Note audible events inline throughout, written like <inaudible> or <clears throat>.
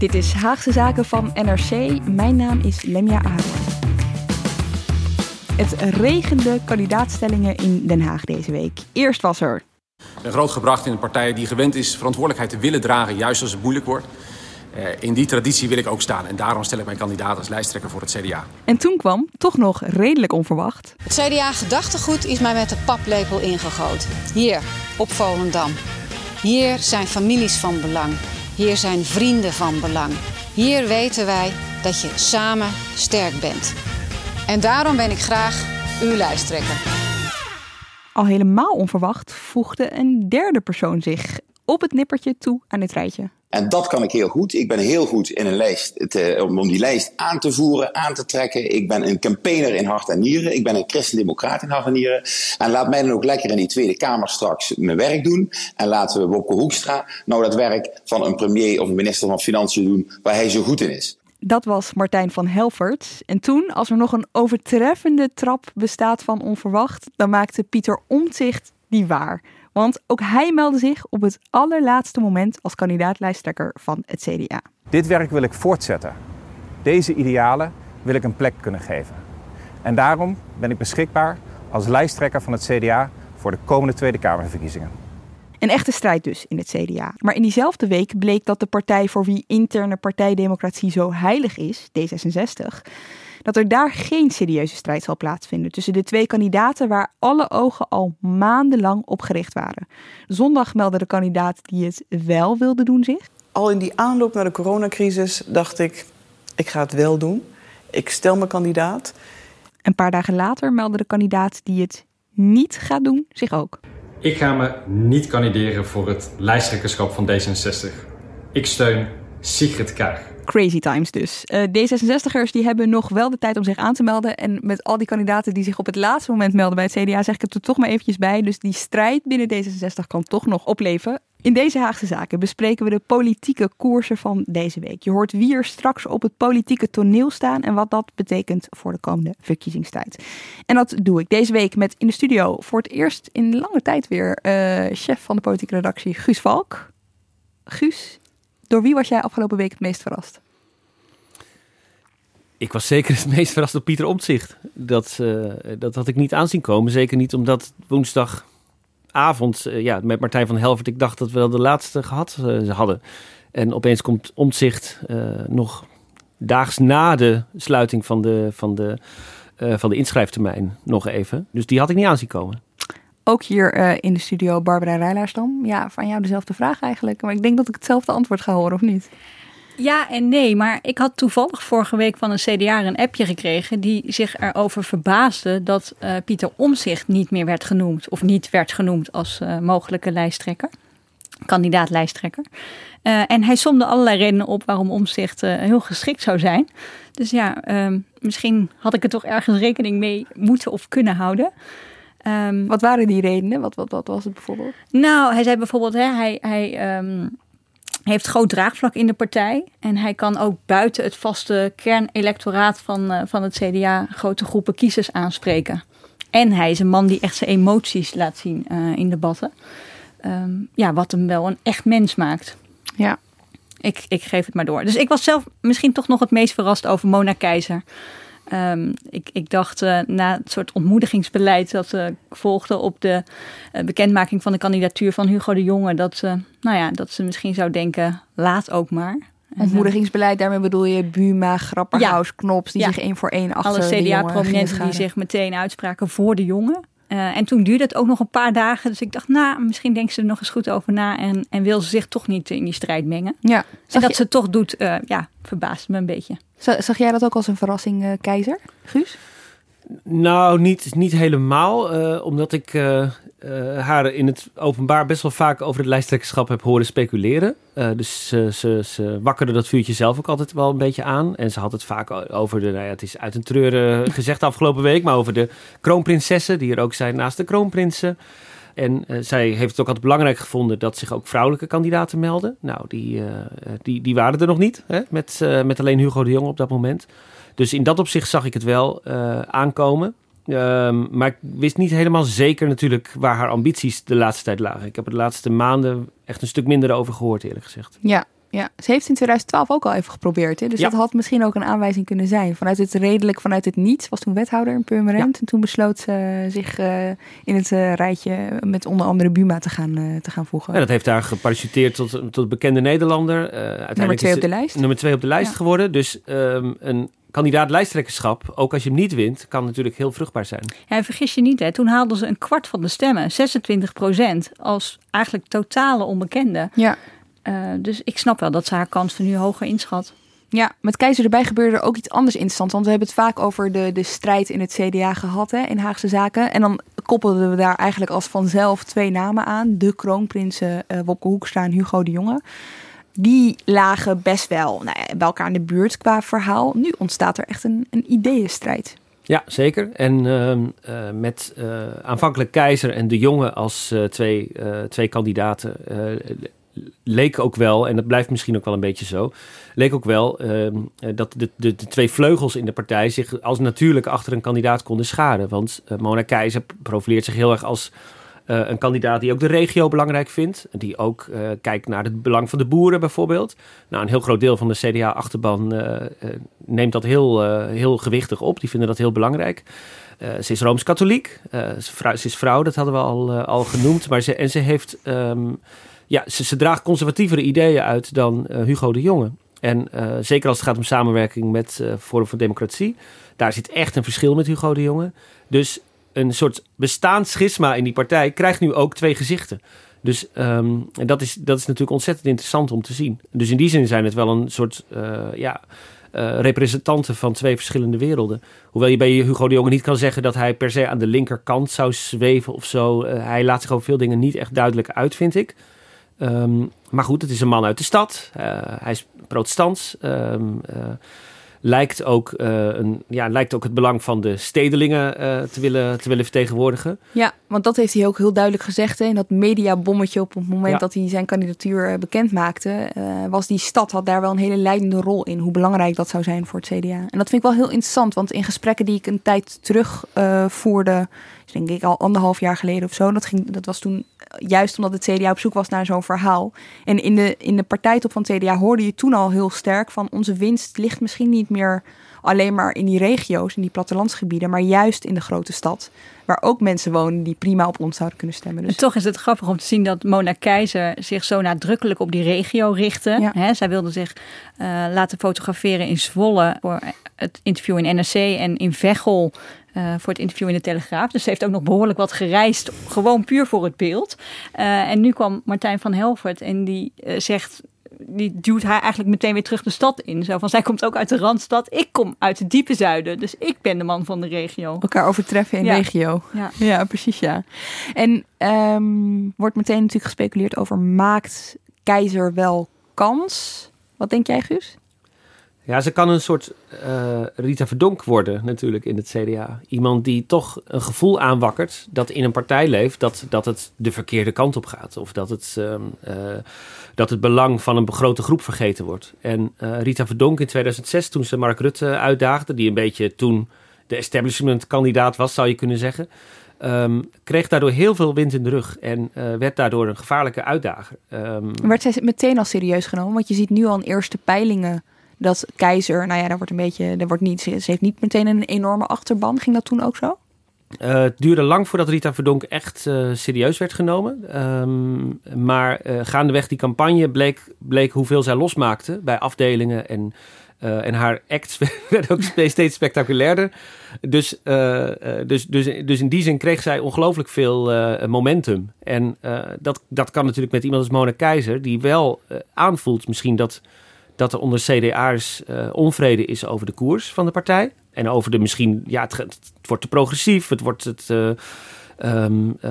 Dit is Haagse Zaken van NRC. Mijn naam is Lemja Aaron. Het regende kandidaatstellingen in Den Haag deze week. Eerst was er. Ik ben groot gebracht in een partij die gewend is verantwoordelijkheid te willen dragen, juist als het moeilijk wordt. Eh, in die traditie wil ik ook staan en daarom stel ik mijn kandidaat als lijsttrekker voor het CDA. En toen kwam, toch nog redelijk onverwacht. Het CDA-gedachtegoed is mij met de paplepel ingegoten. Hier, op Volendam. Hier zijn families van belang. Hier zijn vrienden van belang. Hier weten wij dat je samen sterk bent. En daarom ben ik graag uw lijsttrekker. Al helemaal onverwacht voegde een derde persoon zich op het nippertje toe aan dit rijtje. En dat kan ik heel goed. Ik ben heel goed in een lijst te, om die lijst aan te voeren, aan te trekken. Ik ben een campaigner in hart en nieren. Ik ben een christendemocraat in hart en nieren. En laat mij dan ook lekker in die Tweede Kamer straks mijn werk doen. En laten we Wopke Hoekstra nou dat werk van een premier of een minister van Financiën doen waar hij zo goed in is. Dat was Martijn van Helvert. En toen, als er nog een overtreffende trap bestaat van onverwacht, dan maakte Pieter Omtzigt die waar. Want ook hij meldde zich op het allerlaatste moment als kandidaat-lijsttrekker van het CDA. Dit werk wil ik voortzetten. Deze idealen wil ik een plek kunnen geven. En daarom ben ik beschikbaar als lijsttrekker van het CDA voor de komende Tweede Kamerverkiezingen. Een echte strijd dus in het CDA. Maar in diezelfde week bleek dat de partij voor wie interne partijdemocratie zo heilig is, D66, dat er daar geen serieuze strijd zal plaatsvinden tussen de twee kandidaten waar alle ogen al maandenlang op gericht waren. Zondag meldde de kandidaat die het wel wilde doen zich. Al in die aanloop naar de coronacrisis dacht ik, ik ga het wel doen. Ik stel mijn kandidaat. Een paar dagen later meldde de kandidaat die het niet gaat doen zich ook. Ik ga me niet kandideren voor het lijsttrekkerschap van D66. Ik steun Sigrid Kaag. Crazy times dus. Uh, D66'ers die hebben nog wel de tijd om zich aan te melden. En met al die kandidaten die zich op het laatste moment melden bij het CDA, zeg ik het er toch maar eventjes bij. Dus die strijd binnen D66 kan toch nog opleven. In deze Haagse Zaken bespreken we de politieke koersen van deze week. Je hoort wie er straks op het politieke toneel staan en wat dat betekent voor de komende verkiezingstijd. En dat doe ik deze week met in de studio voor het eerst in lange tijd weer uh, chef van de politieke redactie Guus Valk. Guus, door wie was jij afgelopen week het meest verrast? Ik was zeker het meest verrast door Pieter Omtzigt. Dat, uh, dat had ik niet aanzien komen. Zeker niet omdat woensdagavond uh, ja, met Martijn van Helvert... ik dacht dat we wel de laatste gehad uh, hadden. En opeens komt Omtzigt nog daags na de sluiting van de, van, de, van de inschrijftermijn nog even. Dus die had ik niet aanzien komen. Ook hier uh, in de studio Barbara Rijlaarsdam. Ja, van jou dezelfde vraag eigenlijk. Maar ik denk dat ik hetzelfde antwoord ga horen, of niet? Ja en nee, maar ik had toevallig vorige week van een CDA een appje gekregen... die zich erover verbaasde dat uh, Pieter Omzicht niet meer werd genoemd... of niet werd genoemd als uh, mogelijke lijsttrekker, kandidaat-lijsttrekker. en hij somde allerlei redenen op waarom Omzicht heel geschikt zou zijn. Dus ja, ehm, misschien had ik er toch ergens rekening mee moeten of kunnen houden... Um, wat waren die redenen? Wat, wat, wat was het bijvoorbeeld? Nou, hij zei bijvoorbeeld, hè, hij, hij um, heeft groot draagvlak in de partij. En hij kan ook buiten het vaste kernelectoraat van, uh, van het CDA grote groepen kiezers aanspreken. En hij is een man die echt zijn emoties laat zien uh, in debatten. Um, ja, wat hem wel een echt mens maakt. Ja. Ik, ik geef het maar door. Dus ik was zelf misschien toch nog het meest verrast over Mona Keizer. Um, ik, ik, dacht uh, na het soort ontmoedigingsbeleid dat uh, volgde op de uh, bekendmaking van de kandidatuur van Hugo de Jonge, dat, nou ja, dat ze misschien zou denken, laat ook maar. Ontmoedigingsbeleid, daarmee bedoel je Buma, Grapperhaus, Knops, die Ja. zich één voor één achter Alle CDA-prominenten die zich meteen uitspraken voor de jongen. Eh, en toen duurde het ook nog een paar dagen. Dus ik dacht, nou, misschien denkt ze er nog eens goed over na. En, en wil ze zich toch niet in die strijd mengen. Ja. En dat je- ze het toch doet, eh, ja, verbaast me een beetje. za- zag jij dat ook als een verrassing, eh, Keizer? Guus? Nou, niet, niet helemaal. eh, omdat ik eh, eh, haar in het openbaar best wel vaak over het lijsttrekkerschap heb horen speculeren. Dus ze, ze, ze wakkerde dat vuurtje zelf ook altijd wel een beetje aan. En ze had het vaak over de, nou ja, het is uit een treuren gezegd <laughs> afgelopen week, maar over de kroonprinsessen, die er ook zijn naast de kroonprinsen. En eh, zij heeft het ook altijd belangrijk gevonden dat zich ook vrouwelijke kandidaten melden. Nou, die, eh, die, die waren er nog niet, hè, met, eh, met alleen Hugo de Jong op dat moment. Dus in dat opzicht zag ik het wel aankomen. Ehm, maar ik wist niet helemaal zeker natuurlijk waar haar ambities de laatste tijd lagen. Ik heb er de laatste maanden echt een stuk minder over gehoord, eerlijk gezegd. Ja, ja, ze heeft in 2012 ook al even geprobeerd. Hè? Dus Ja. dat had misschien ook een aanwijzing kunnen zijn. Vanuit het redelijk, vanuit het niets. Was toen wethouder in Purmerend. En toen besloot ze zich eh, in het eh, rijtje met onder andere Buma te gaan, eh, te gaan voegen. Ja, dat heeft haar geparachuteerd tot, tot bekende Nederlander. Nummer twee op de lijst. Nummer twee op de lijst Ja. geworden. Dus ehm, een kandidaat lijsttrekkerschap, ook als je hem niet wint, kan natuurlijk heel vruchtbaar zijn. Ja, en vergis je niet, hè, toen haalden ze een kwart van de stemmen, 26 procent, als eigenlijk totale onbekende. Ja. Eh, dus ik snap wel dat ze haar kansen nu hoger inschat. Ja, met Keizer erbij gebeurde er ook iets anders interessants. Want we hebben het vaak over de, de strijd in het CDA gehad hè, in Haagse zaken. En dan koppelden we daar eigenlijk als vanzelf twee namen aan. De kroonprinsen eh Wopke Hoekstra en Hugo de Jonge. Die lagen best wel nou ja, bij elkaar in de buurt qua verhaal. Nu ontstaat er echt een, een ideeënstrijd. Ja, zeker. En ehm, eh, met eh, aanvankelijk Keizer en De Jonge als eh, twee, eh, twee kandidaten eh, leek ook wel, en dat blijft misschien ook wel een beetje zo, leek ook wel ehm, eh, dat de, de, de twee vleugels in de partij zich als natuurlijk achter een kandidaat konden scharen. Want eh, Mona Keizer profileert zich heel erg als eh, een kandidaat die ook de regio belangrijk vindt. Die ook kijkt naar het belang van de boeren bijvoorbeeld. Nou, een heel groot deel van de CDA-achterban neemt dat heel, heel gewichtig op. Die vinden dat heel belangrijk. Ze is Rooms-Katholiek. Ze, is vrouw, dat hadden we al, al genoemd. Maar ze, en ze heeft... ehm, ja, ze, draagt conservatievere ideeën uit dan eh, Hugo de Jonge. En eh, zeker als het gaat om samenwerking met eh Forum voor Democratie. Daar zit echt een verschil met Hugo de Jonge. Dus een soort bestaand schisma in die partij krijgt nu ook twee gezichten. Dus ehm, dat, is, dat is natuurlijk ontzettend interessant om te zien. Dus in die zin zijn het wel een soort ja, representanten van twee verschillende werelden. Hoewel je bij Hugo de Jonge niet kan zeggen dat hij per se aan de linkerkant zou zweven of zo. Hij laat zich over veel dingen niet echt duidelijk uit, vind ik. Ehm, maar goed, het is een man uit de stad. Eh, hij is protestants. Ehm, eh, lijkt, ook, eh, een, ja, lijkt ook het belang van de stedelingen te, willen, te willen vertegenwoordigen. Ja, want dat heeft hij ook heel duidelijk gezegd. Hè, in dat mediabommetje op het moment Ja. dat hij zijn kandidatuur bekend maakte. was die stad had daar wel een hele leidende rol in. Hoe belangrijk dat zou zijn voor het CDA. En dat vind ik wel heel interessant. Want in gesprekken die ik een tijd terug voerde. Denk ik al anderhalf jaar geleden of zo. Dat, ging, dat was toen juist omdat het CDA op zoek was naar zo'n verhaal. En in de, in de partijtop van het CDA hoorde je toen al heel sterk van... onze winst ligt misschien niet meer alleen maar in die regio's, in die plattelandsgebieden... maar juist in de grote stad. Waar ook mensen wonen die prima op ons zouden kunnen stemmen. Dus En toch is het grappig om te zien dat Mona Keizer zich zo nadrukkelijk op die regio richtte. Hè, zij wilde zich eh, laten fotograferen in Zwolle voor het interview in NRC en in Veghel eh, voor het interview in de Telegraaf. Dus ze heeft ook nog behoorlijk wat gereisd, gewoon puur voor het beeld. Eh, en nu kwam Martijn van Helvert en die eh, zegt die duwt haar eigenlijk meteen weer terug de stad in. Zo van, zij komt ook uit de Randstad. Ik kom uit het diepe zuiden. Dus ik ben de man van de regio. elkaar overtreffen in Ja. regio. Ja. ja, precies ja. En ehm, wordt meteen natuurlijk gespeculeerd over maakt keizer wel kans? Wat denk jij Guus? Ja, ze kan een soort eh, Rita Verdonk worden natuurlijk in het CDA. Iemand die toch een gevoel aanwakkert dat in een partij leeft dat, dat het de verkeerde kant op gaat. Of dat het, ehm, eh, dat het belang van een grote groep vergeten wordt. En eh, Rita Verdonk in 2006, toen ze Mark Rutte uitdaagde, die een beetje toen de establishment kandidaat was, zou je kunnen zeggen. ehm, kreeg daardoor heel veel wind in de rug en werd daardoor een gevaarlijke uitdager. Ehm, Werd zij meteen al serieus genomen? Want je ziet nu al eerste peilingen dat keizer, nou ja, daar wordt een beetje, daar wordt niet, ze heeft niet meteen een enorme achterban. Ging dat toen ook zo? Uh, het duurde lang voordat Rita Verdonk echt uh, serieus werd genomen. Um, maar uh, gaandeweg die campagne bleek, bleek hoeveel zij losmaakte bij afdelingen. En, en haar acts <laughs> werden ook steeds spectaculairder. Dus, dus, dus, dus in die zin kreeg zij ongelooflijk veel momentum. En dat, dat kan natuurlijk met iemand als Mona Keizer, die wel aanvoelt misschien dat, dat er onder CDA's onvrede is over de koers van de partij. En over de misschien, ja, het, het wordt te progressief, het, wordt het, uh, um, uh,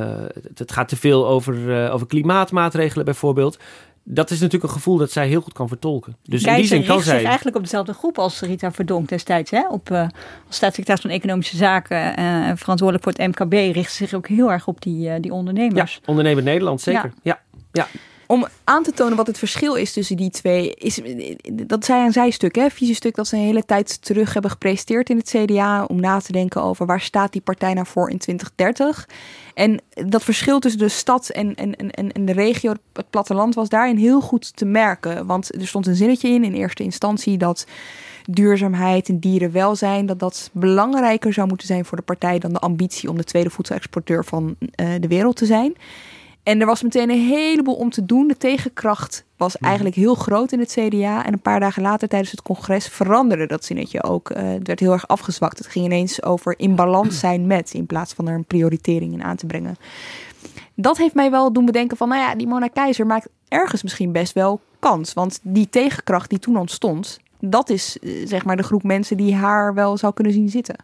het, gaat te veel over, over klimaatmaatregelen bijvoorbeeld. Dat is natuurlijk een gevoel dat zij heel goed kan vertolken. Dus Keizer in die zin kan zij. eigenlijk op dezelfde groep als Rita Verdonk destijds. Hè? Op, als staatssecretaris van Economische Zaken en verantwoordelijk voor het MKB richt zich ook heel erg op die, die ondernemers. Ja, ondernemer Nederland, zeker. ja. ja. Om aan te tonen wat het verschil is tussen die twee, is, dat zij een zijstuk, hè, visiestuk dat ze een hele tijd terug hebben gepresenteerd in het CDA. Om na te denken over waar staat die partij nou voor in 2030. En dat verschil tussen de stad en, en, en, en de regio, het platteland, was daarin heel goed te merken. Want er stond een zinnetje in, in eerste instantie, dat duurzaamheid en dierenwelzijn, dat dat belangrijker zou moeten zijn voor de partij dan de ambitie om de tweede voedselexporteur van uh, de wereld te zijn. En er was meteen een heleboel om te doen. De tegenkracht was mhm. eigenlijk heel groot in het CDA. En een paar dagen later tijdens het congres veranderde dat zinnetje ook. Uh, het werd heel erg afgezwakt. Het ging ineens over in balans <laughs> zijn met, in plaats van er een prioritering in aan te brengen. Dat heeft mij wel doen bedenken van, nou ja, die Mona Keizer maakt ergens misschien best wel kans. Want die tegenkracht die toen ontstond, dat is eh, zeg maar de groep mensen die haar wel zou kunnen zien zitten.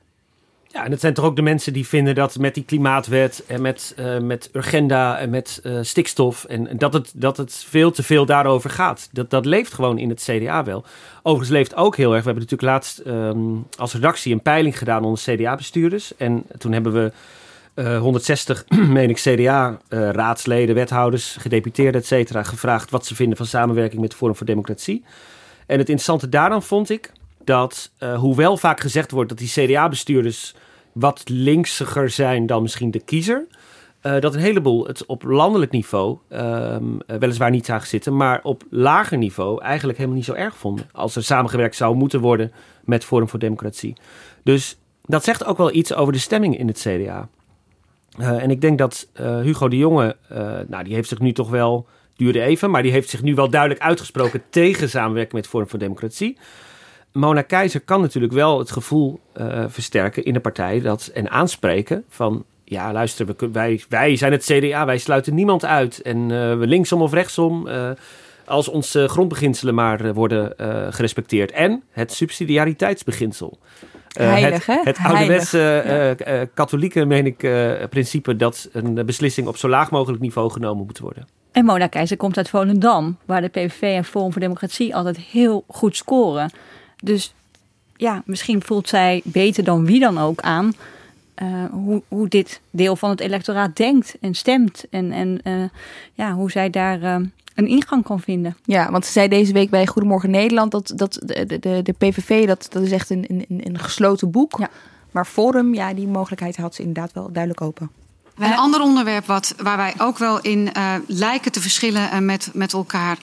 Ja, en het zijn toch ook de mensen die vinden dat met die klimaatwet en met, uh, met Urgenda en met uh, stikstof en dat het, dat het veel te veel daarover gaat. Dat, dat leeft gewoon in het CDA wel. Overigens leeft ook heel erg. We hebben natuurlijk laatst um, als redactie een peiling gedaan onder CDA-bestuurders. En toen hebben we uh, 160, <clears throat> meen ik, CDA-raadsleden, wethouders, gedeputeerden, et cetera, gevraagd wat ze vinden van samenwerking met Forum voor Democratie. En het interessante daaraan vond ik dat, hoewel vaak gezegd wordt dat die CDA-bestuurders wat linksiger zijn dan misschien de kiezer. Uh, dat een heleboel het op landelijk niveau um, weliswaar niet zagen zitten, maar op lager niveau eigenlijk helemaal niet zo erg vonden. Als er samengewerkt zou moeten worden met Forum voor Democratie. Dus dat zegt ook wel iets over de stemming in het CDA. En ik denk dat Hugo de Jonge, nou die heeft zich nu toch wel, duurde even, maar die heeft zich nu wel duidelijk uitgesproken tegen samenwerking met Forum voor Democratie. Mona Keizer kan natuurlijk wel het gevoel uh, versterken in de partij dat, en aanspreken van ja, luister, we, wij, wij zijn het CDA, wij sluiten niemand uit. En uh, we linksom of rechtsom, uh, als onze grondbeginselen maar worden gerespecteerd. En het subsidiariteitsbeginsel. Heilig, het, het ouderwetse katholieke, meen ik, principe dat een beslissing op zo laag mogelijk niveau genomen moet worden. En Mona Keizer komt uit Volendam, waar de PVV en Forum voor Democratie altijd heel goed scoren. Dus ja, misschien voelt zij beter dan wie dan ook aan uh, hoe, hoe dit deel van het electoraat denkt en stemt. En, en uh, ja, hoe zij daar uh, een ingang kan vinden. Ja, want ze zei deze week bij Goedemorgen Nederland dat, dat de, de, de PVV, dat, dat is echt een, een, een gesloten boek. Ja. Maar Forum, ja, die mogelijkheid had ze inderdaad wel duidelijk open. Een ander onderwerp wat, waar wij ook wel in uh, lijken te verschillen uh, met, met elkaar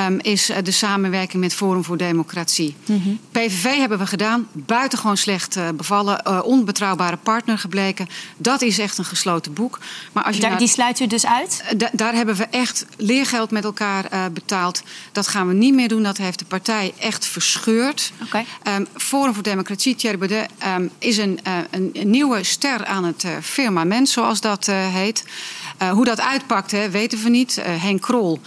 um, is uh, de samenwerking met Forum voor Democratie. Mm -hmm. PVV hebben we gedaan, buitengewoon slecht bevallen, onbetrouwbare partner gebleken. Dat is echt een gesloten boek. Maar als je daar, die sluit u dus uit? daar hebben we echt leergeld met elkaar betaald. Dat gaan we niet meer doen. Dat heeft de partij echt verscheurd. Okay. Um, Forum voor Democratie, Thierry Baudet, um, is een, een, een, nieuwe ster aan het firmament, zoals dat heet. Uh, hoe dat uitpakt, hè, weten we niet. Uh, Henk Krol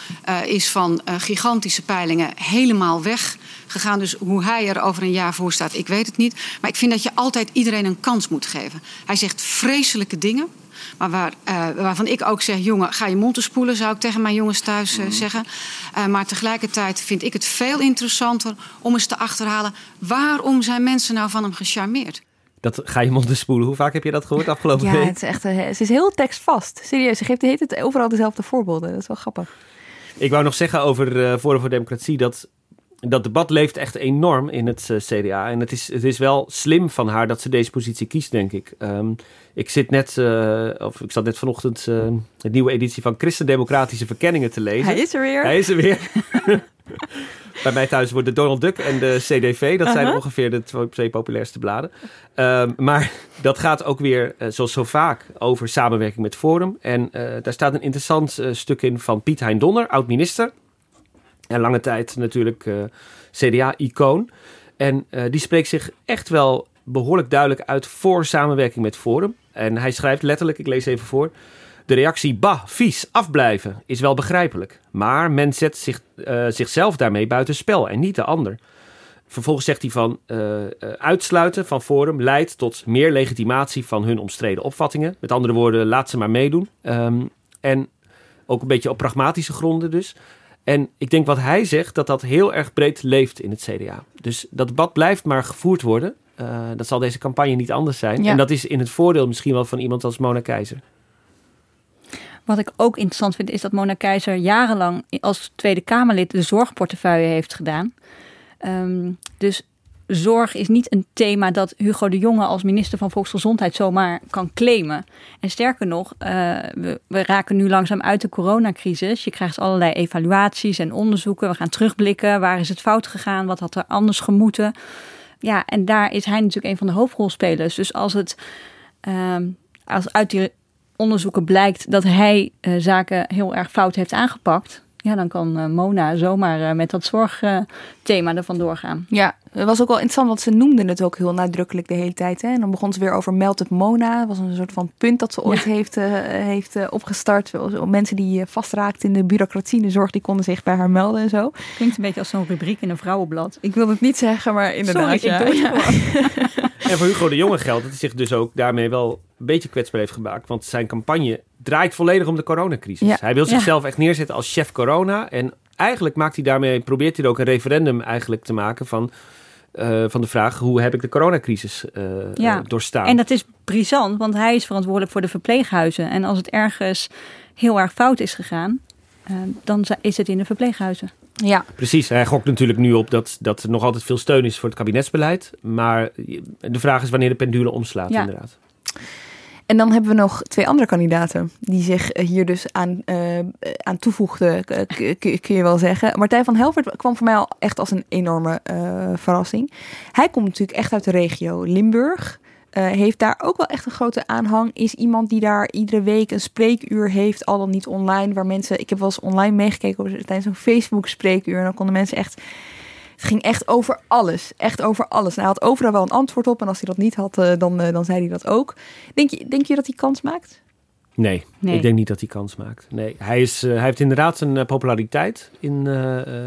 is van gigantische peilingen helemaal weg gegaan. Dus hoe hij er over een jaar voor staat, ik weet het niet. Maar ik vind dat je altijd iedereen een kans moet geven. Hij zegt vreselijke dingen. Maar waar, uh, waarvan ik ook zeg, jongen, ga je mond te spoelen, zou ik tegen mijn jongens thuis uh, mm. zeggen. Uh, maar tegelijkertijd vind ik het veel interessanter om eens te achterhalen... waarom zijn mensen nou van hem gecharmeerd? Dat ga je mond te spoelen. Hoe vaak heb je dat gehoord afgelopen ja, week? Ja, het is echt het is heel tekstvast. Serieus, ze geeft de het overal dezelfde voorbeelden. Dat is wel grappig. Ik wou nog zeggen over uh, Forum voor Democratie dat dat debat leeft echt enorm in het uh, CDA. En het is, het is wel slim van haar dat ze deze positie kiest, denk ik. Um, ik zit net, uh, of ik zat net vanochtend uh, de nieuwe editie van Christendemocratische Verkenningen te lezen. Hij is er weer. Hij is er weer. <laughs> <laughs> Bij mij thuis wordt de Donald Duck en de CDV. Dat zijn Uh-huh. ongeveer de twee, populairste bladen. Ehm, maar <laughs> dat gaat ook weer, eh, zoals zo vaak, over samenwerking met Forum. En eh, daar staat een interessant eh, stuk in van Piet Hein Donner, oud-minister. En lange tijd natuurlijk CDA-icoon. En die spreekt zich echt wel behoorlijk duidelijk uit voor samenwerking met Forum. En hij schrijft letterlijk, ik lees even voor. De reactie bah, vies, afblijven is wel begrijpelijk. Maar men zet zich, eh, zichzelf daarmee buitenspel en niet de ander. Vervolgens zegt hij van eh, eh, uitsluiten van Forum leidt tot meer legitimatie van hun omstreden opvattingen. Met andere woorden, laat ze maar meedoen. Ehm, en ook een beetje op pragmatische gronden dus. En ik denk wat hij zegt, dat dat heel erg breed leeft in het CDA. Dus dat debat blijft maar gevoerd worden. Dat zal deze campagne niet anders zijn. Ja. En dat is in het voordeel misschien wel van iemand als Mona Keizer. Wat ik ook interessant vind, is dat Mona Keizer jarenlang als Tweede Kamerlid de zorgportefeuille heeft gedaan. Ehm, dus zorg is niet een thema dat Hugo de Jonge als minister van Volksgezondheid zomaar kan claimen. En sterker nog, eh, we, we raken nu langzaam uit de coronacrisis. Je krijgt allerlei evaluaties en onderzoeken. We gaan terugblikken. Waar is het fout gegaan? Wat had er anders gemoeten? Ja, en daar is hij natuurlijk een van de hoofdrolspelers. Dus als het ehm, als uit die onderzoeken blijkt dat hij eh, zaken heel erg fout heeft aangepakt, ja, dan kan eh, Mona zomaar eh, met dat zorgthema er vandoor gaan. Ja, het was ook wel interessant, want ze noemden het ook heel nadrukkelijk de hele tijd. Hè? En dan begon ze weer over Meld het Mona. Dat was een soort van punt dat ze ooit heeft, heeft opgestart. Zo- Mensen die vastraakten in de bureaucratie in de zorg, die konden zich bij haar melden en zo. Klinkt een beetje als zo'n rubriek in een vrouwenblad. Ik wil het niet zeggen, maar inderdaad. Sorry, ja. ik doe Ja. <laughs> En voor Hugo de Jonge geldt dat hij zich dus ook daarmee wel een beetje kwetsbaar heeft gemaakt. Want zijn campagne draait volledig om de coronacrisis. Ja. Hij wil zichzelf echt neerzetten als chef corona. En eigenlijk maakt hij daarmee, probeert hij er ook een referendum eigenlijk te maken van, eh, van de vraag hoe heb ik de coronacrisis eh, Ja, doorstaan. en dat is brisant, want hij is verantwoordelijk voor de verpleeghuizen. En als het ergens heel erg fout is gegaan, eh, dan is het in de verpleeghuizen. Ja, Precies, hij gokt natuurlijk nu op dat, dat er nog altijd veel steun is voor het kabinetsbeleid. Maar de vraag is wanneer de pendule omslaat Ja. inderdaad. En dan hebben we nog twee andere kandidaten die zich hier dus aan, eh, aan toevoegden, kun je wel zeggen. Martijn van Helvert kwam voor mij al echt als een enorme eh, verrassing. Hij komt natuurlijk echt uit de regio Limburg. Eh, heeft daar ook wel echt een grote aanhang. Is iemand die daar iedere week een spreekuur heeft, al dan niet online. Waar mensen, ik heb wel eens online meegekeken tijdens een Facebook spreekuur. En dan konden mensen echt het ging echt over alles. Echt over alles. En hij had overal wel een antwoord op. En als hij dat niet had, eh, dan, eh, dan zei hij dat ook. Denk je, denk je dat hij kans maakt? Nee, Nee. ik denk niet dat hij kans maakt. Nee, hij, is, hij heeft inderdaad een eh, populariteit, in,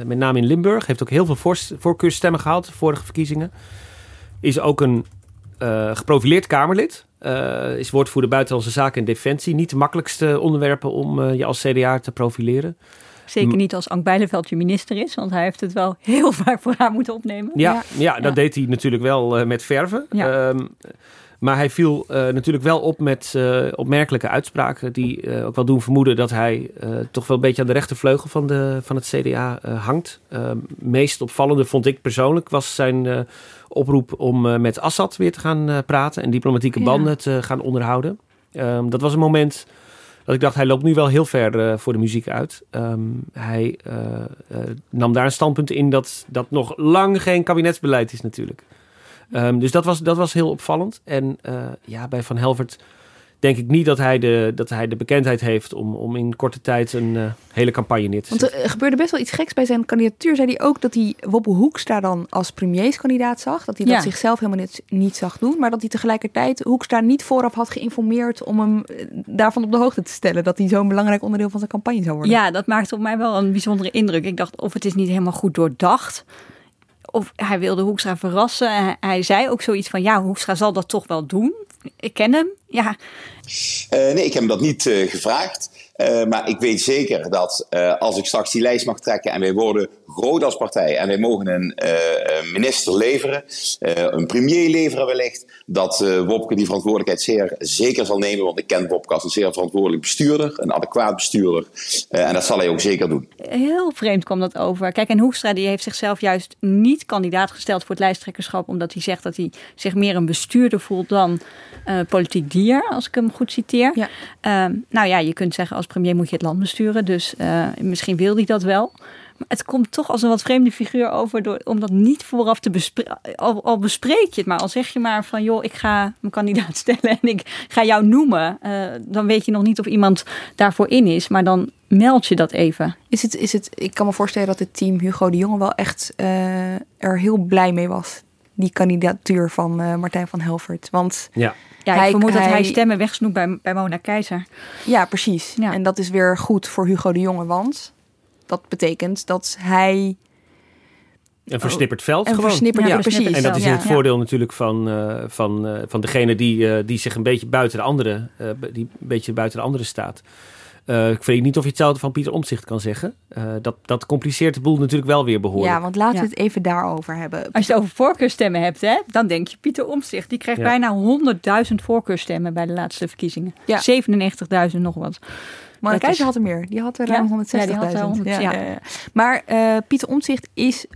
met name in Limburg. Heeft ook heel veel voorst- voorkeursstemmen gehaald, de vorige verkiezingen. Is ook een eh, geprofileerd Kamerlid. Eh, is woordvoerder Buitenlandse Zaken en Defensie. Niet de makkelijkste onderwerpen om eh, je als CDA te profileren. Zeker niet als Ank Bijleveld je minister is, want hij heeft het wel <laughs> heel vaak voor haar moeten opnemen. Ja, ja. dat deed hij natuurlijk wel eh, met verven. Ja. Ehm, maar hij viel eh, natuurlijk wel op met eh, opmerkelijke uitspraken... die eh, ook wel doen vermoeden dat hij eh, toch wel een beetje aan de rechtervleugel van, de, van het CDA eh, hangt. Ehm, meest opvallende vond ik persoonlijk was zijn eh, oproep om eh, met Assad weer te gaan eh, praten... en diplomatieke Ja. banden te gaan onderhouden. Ehm, dat was een moment dat ik dacht, hij loopt nu wel heel ver eh, voor de muziek uit. Ehm, hij nam daar een standpunt in dat dat nog lang geen kabinetsbeleid is natuurlijk. Ehm, dus dat was, dat was heel opvallend. En ja, bij Van Helvert denk ik niet dat hij de, dat hij de bekendheid heeft om, om in korte tijd een eh, hele campagne neer te Want zetten. er gebeurde best wel iets geks bij zijn kandidatuur. Zei hij ook dat hij Wopke Hoekstra dan als premierskandidaat zag. Dat hij Ja. dat zichzelf helemaal niet, niet zag doen. Maar dat hij tegelijkertijd Hoekstra niet vooraf had geïnformeerd... om hem eh, daarvan op de hoogte te stellen. Dat hij zo'n belangrijk onderdeel van zijn campagne zou worden. Ja, dat maakte op mij wel een bijzondere indruk. Ik dacht of het is niet helemaal goed doordacht. Of hij wilde Hoekstra verrassen. En Hij, hij zei ook zoiets van, ja, Hoekstra zal dat toch wel doen. Ik ken hem. Ja, Eh, nee, ik heb hem dat niet eh, gevraagd. Eh, maar ik weet zeker dat eh, als ik straks die lijst mag trekken en wij worden groot als partij en wij mogen een eh, eh, minister leveren, eh, een premier leveren wellicht, dat eh, Wopke die verantwoordelijkheid zeer zeker zal nemen. Want ik ken Wopke als een zeer verantwoordelijk bestuurder, een adequaat bestuurder. Eh, en dat zal hij ook zeker doen. heel vreemd kwam dat over. Kijk, en Hoekstra die heeft zichzelf juist niet kandidaat gesteld voor het lijsttrekkerschap. Omdat hij zegt dat hij zich meer een bestuurder voelt dan eh, politiek dier, als ik hem goed citeer. Ehm, nou ja, je kunt zeggen als premier moet je het land besturen. Dus eh, misschien wil hij dat wel. Het komt toch als een wat vreemde figuur over, door, om dat niet vooraf te bespreken. Al, bespreek je het maar, al zeg je maar van joh, ik ga mijn kandidaat <laughs> stellen en ik ga jou noemen. Uh, dan weet je nog niet of iemand daarvoor in is, maar dan meld je dat even. Is het, is het, ik kan me voorstellen dat het team Hugo de Jonge wel echt uh, er heel blij mee was. Die kandidatuur van uh, Martijn van Helvert. Want ja. Ja, ik hij, vermoed hij, dat hij stemmen wegsnoept bij, bij Mona Keizer. Ja, precies. Ja. En dat is weer goed voor Hugo de Jonge, want dat betekent dat hij... Een versnipperd veld een gewoon. Versnipperd, ja, precies. En dat is ja. het voordeel natuurlijk van, uh, van, uh, van degene die, uh, die zich een beetje buiten de andere, die een beetje buiten de andere staat. Ik weet niet of je hetzelfde van Pieter Omtzigt kan zeggen. dat, dat compliceert de boel natuurlijk wel weer behoorlijk. Ja, want laten we het even daarover hebben. Als je het over voorkeurstemmen hebt, hè, dan denk je Pieter Omtzigt. Die krijgt bijna 100.000 voorkeurstemmen bij de laatste verkiezingen. 97.000 nog wat. Maar Keizer is... had er meer. Die had er ruim 160.000. Ja, ja, ja. ja, Maar uh, Pieter Omtzigt is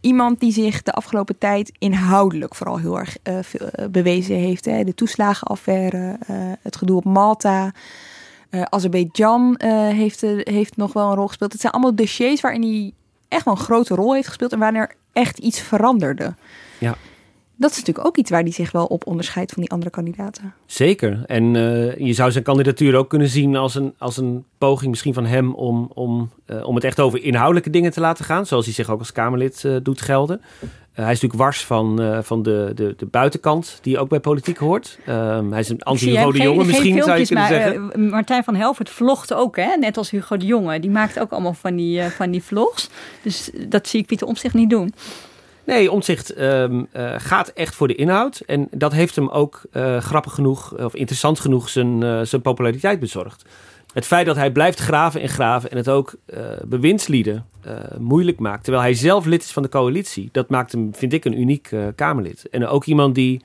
iemand die zich de afgelopen tijd inhoudelijk vooral heel erg veel, bewezen heeft. Hè. De toeslagenaffaire, het gedoe op Malta. Azerbeidzjan heeft, heeft nog wel een rol gespeeld. Het zijn allemaal dossiers waarin hij echt wel een grote rol heeft gespeeld en wanneer echt iets veranderde. Ja. Dat is natuurlijk ook iets waar hij zich wel op onderscheidt van die andere kandidaten. Zeker. En uh, je zou zijn kandidatuur ook kunnen zien als een, als een poging misschien van hem om, om, uh, om het echt over inhoudelijke dingen te laten gaan. Zoals hij zich ook als Kamerlid uh, doet gelden. hij is natuurlijk wars van, van de, de, de buitenkant die ook bij politiek hoort. Ehm, hij is een anti-Hugo de Jonge misschien zou je kunnen maar, zeggen. Martijn van Helvert vlogt ook, hè? net als Hugo de Jonge. Die maakt ook allemaal van die, van die vlogs. Dus dat zie ik Pieter om zich niet doen. Nee, Omtzigt um, uh, gaat echt voor de inhoud. En dat heeft hem ook uh, grappig genoeg, of interessant genoeg, zijn, zijn populariteit bezorgd. Het feit dat hij blijft graven en graven en het ook bewindslieden moeilijk maakt, terwijl hij zelf lid is van de coalitie, dat maakt hem, vind ik, een uniek Kamerlid. En ook iemand die,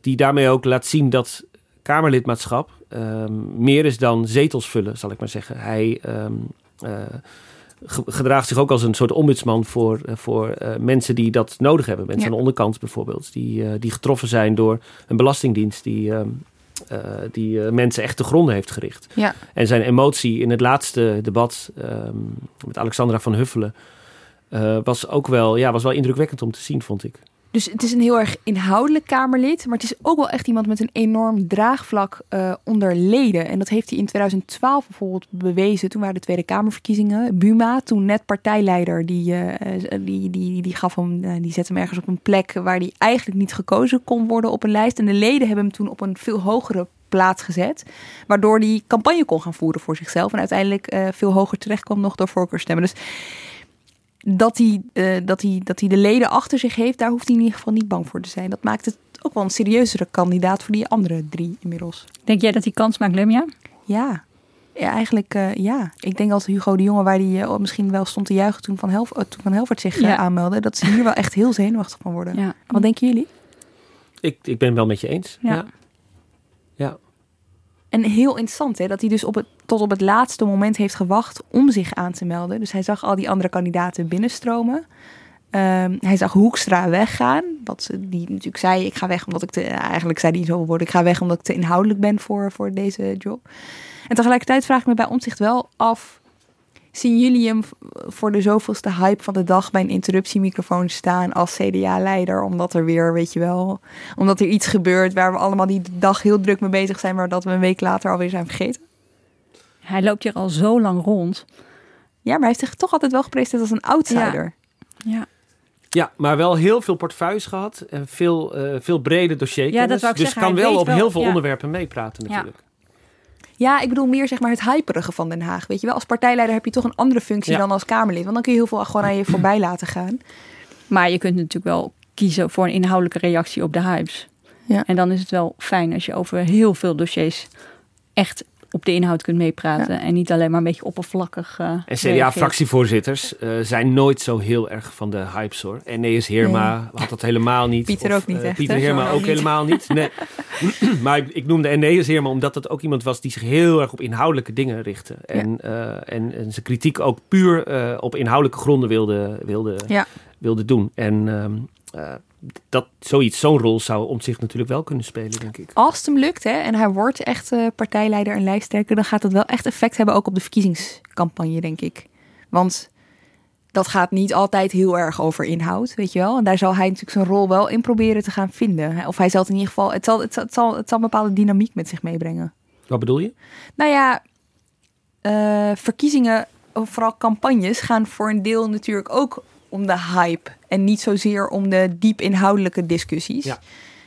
die daarmee ook laat zien dat Kamerlidmaatschap ehm, meer is dan zetels vullen, zal ik maar zeggen. Hij. Um, gedraagt zich ook als een soort ombudsman voor, eh, voor uh, mensen die dat nodig hebben. Mensen ja. aan de onderkant bijvoorbeeld, die, uh, die getroffen zijn door een belastingdienst die, uh, die mensen echt te gronden heeft gericht. Ja. En zijn emotie in het laatste debat um, met Alexandra van Huffelen was ook wel, ja, was wel indrukwekkend om te zien, vond ik. Dus het is een heel erg inhoudelijk Kamerlid, maar het is ook wel echt iemand met een enorm draagvlak uh, onder leden. En dat heeft hij in 2012 bijvoorbeeld bewezen. Toen waren de Tweede Kamerverkiezingen. Buma, toen net partijleider, die, uh, die, die, die, gaf hem, die zette hem ergens op een plek waar hij eigenlijk niet gekozen kon worden op een lijst. En de leden hebben hem toen op een veel hogere plaats gezet. Waardoor hij campagne kon gaan voeren voor zichzelf. En uiteindelijk veel hoger terecht kwam nog door voorkeurstemmen. Dus dat hij, uh, dat, hij, dat hij de leden achter zich heeft, daar hoeft hij in ieder geval niet bang voor te zijn. Dat maakt het ook wel een serieuzere kandidaat voor die andere drie inmiddels. Denk jij dat hij kans maakt, Lemja? Ja. ja, eigenlijk uh, ja. Ik denk dat Hugo de Jonge, waar hij uh, misschien wel stond te juichen toen Van, Helf toen van Helvert zich ja. aanmeldde, dat ze hier wel echt heel zenuwachtig van worden. Ja. Wat denken jullie? Ik, ik ben wel met je eens. ja. ja. En heel interessant hè, dat hij dus op tot op het laatste moment heeft gewacht om zich aan te melden. Dus hij zag al die andere kandidaten binnenstromen. Um, hij zag Hoekstra weggaan. Wat ze, die natuurlijk zei, ik ga weg omdat ik te... Eigenlijk zei hij zo woorden, ik ga weg omdat ik te inhoudelijk ben voor, voor deze job. En tegelijkertijd vraag ik me bij omzicht wel af zien jullie hem voor de zoveelste hype van de dag bij een interruptiemicrofoon staan als CDA-leider? Omdat er weer, weet je wel, omdat er iets gebeurt waar we allemaal die dag heel druk mee bezig zijn, maar dat we een week later alweer zijn vergeten? Hij loopt hier al zo lang rond. Ja, maar hij heeft zich toch altijd wel gepresenteerd als een outsider. Ja. ja. Ja, maar wel heel veel portefeuilles gehad. En veel, uh, veel brede dossierkennis. Ja, dat dus zeggen. kan wel op wel, heel veel ja. onderwerpen meepraten natuurlijk. Ja. Ja, ik bedoel meer zeg maar het hyperige van Den Haag. Weet je wel, als partijleider heb je toch een andere functie ja. dan als Kamerlid. Want dan kun je heel veel gewoon aan je voorbij laten gaan. Maar je kunt natuurlijk wel kiezen voor een inhoudelijke reactie op de hypes. Ja. En dan is het wel fijn als je over heel veel dossiers echt op de inhoud kunt meepraten. Ja. En niet alleen maar een beetje oppervlakkig. Uh, en CDA-fractievoorzitters uh, zijn nooit zo heel erg van de hypes hoor. En Heerma nee. had dat helemaal niet. Pieter of, ook niet. Uh, echt, Pieter Heerma ook niet. helemaal niet. Nee. <laughs> <clears throat> maar ik, ik noemde Nees Heerma omdat het ook iemand was die zich heel erg op inhoudelijke dingen richtte. En, ja. en, en zijn kritiek ook puur op inhoudelijke gronden wilde, wilde, ja. wilde doen. En um, dat zoiets, zo'n rol zou om zich natuurlijk wel kunnen spelen, denk ik. Als het hem lukt hè, en hij wordt echt uh, partijleider en lijsttrekker, dan gaat dat wel echt effect hebben ook op de verkiezingscampagne, denk ik. Want dat gaat niet altijd heel erg over inhoud, weet je wel. En daar zal hij natuurlijk zijn rol wel in proberen te gaan vinden. Of hij zal het in ieder geval, het zal, het zal, het zal, het zal een bepaalde dynamiek met zich meebrengen. Wat bedoel je? Nou ja, eh, verkiezingen, vooral campagnes, gaan voor een deel natuurlijk ook om de hype. En niet zozeer om de diep inhoudelijke discussies. Ja.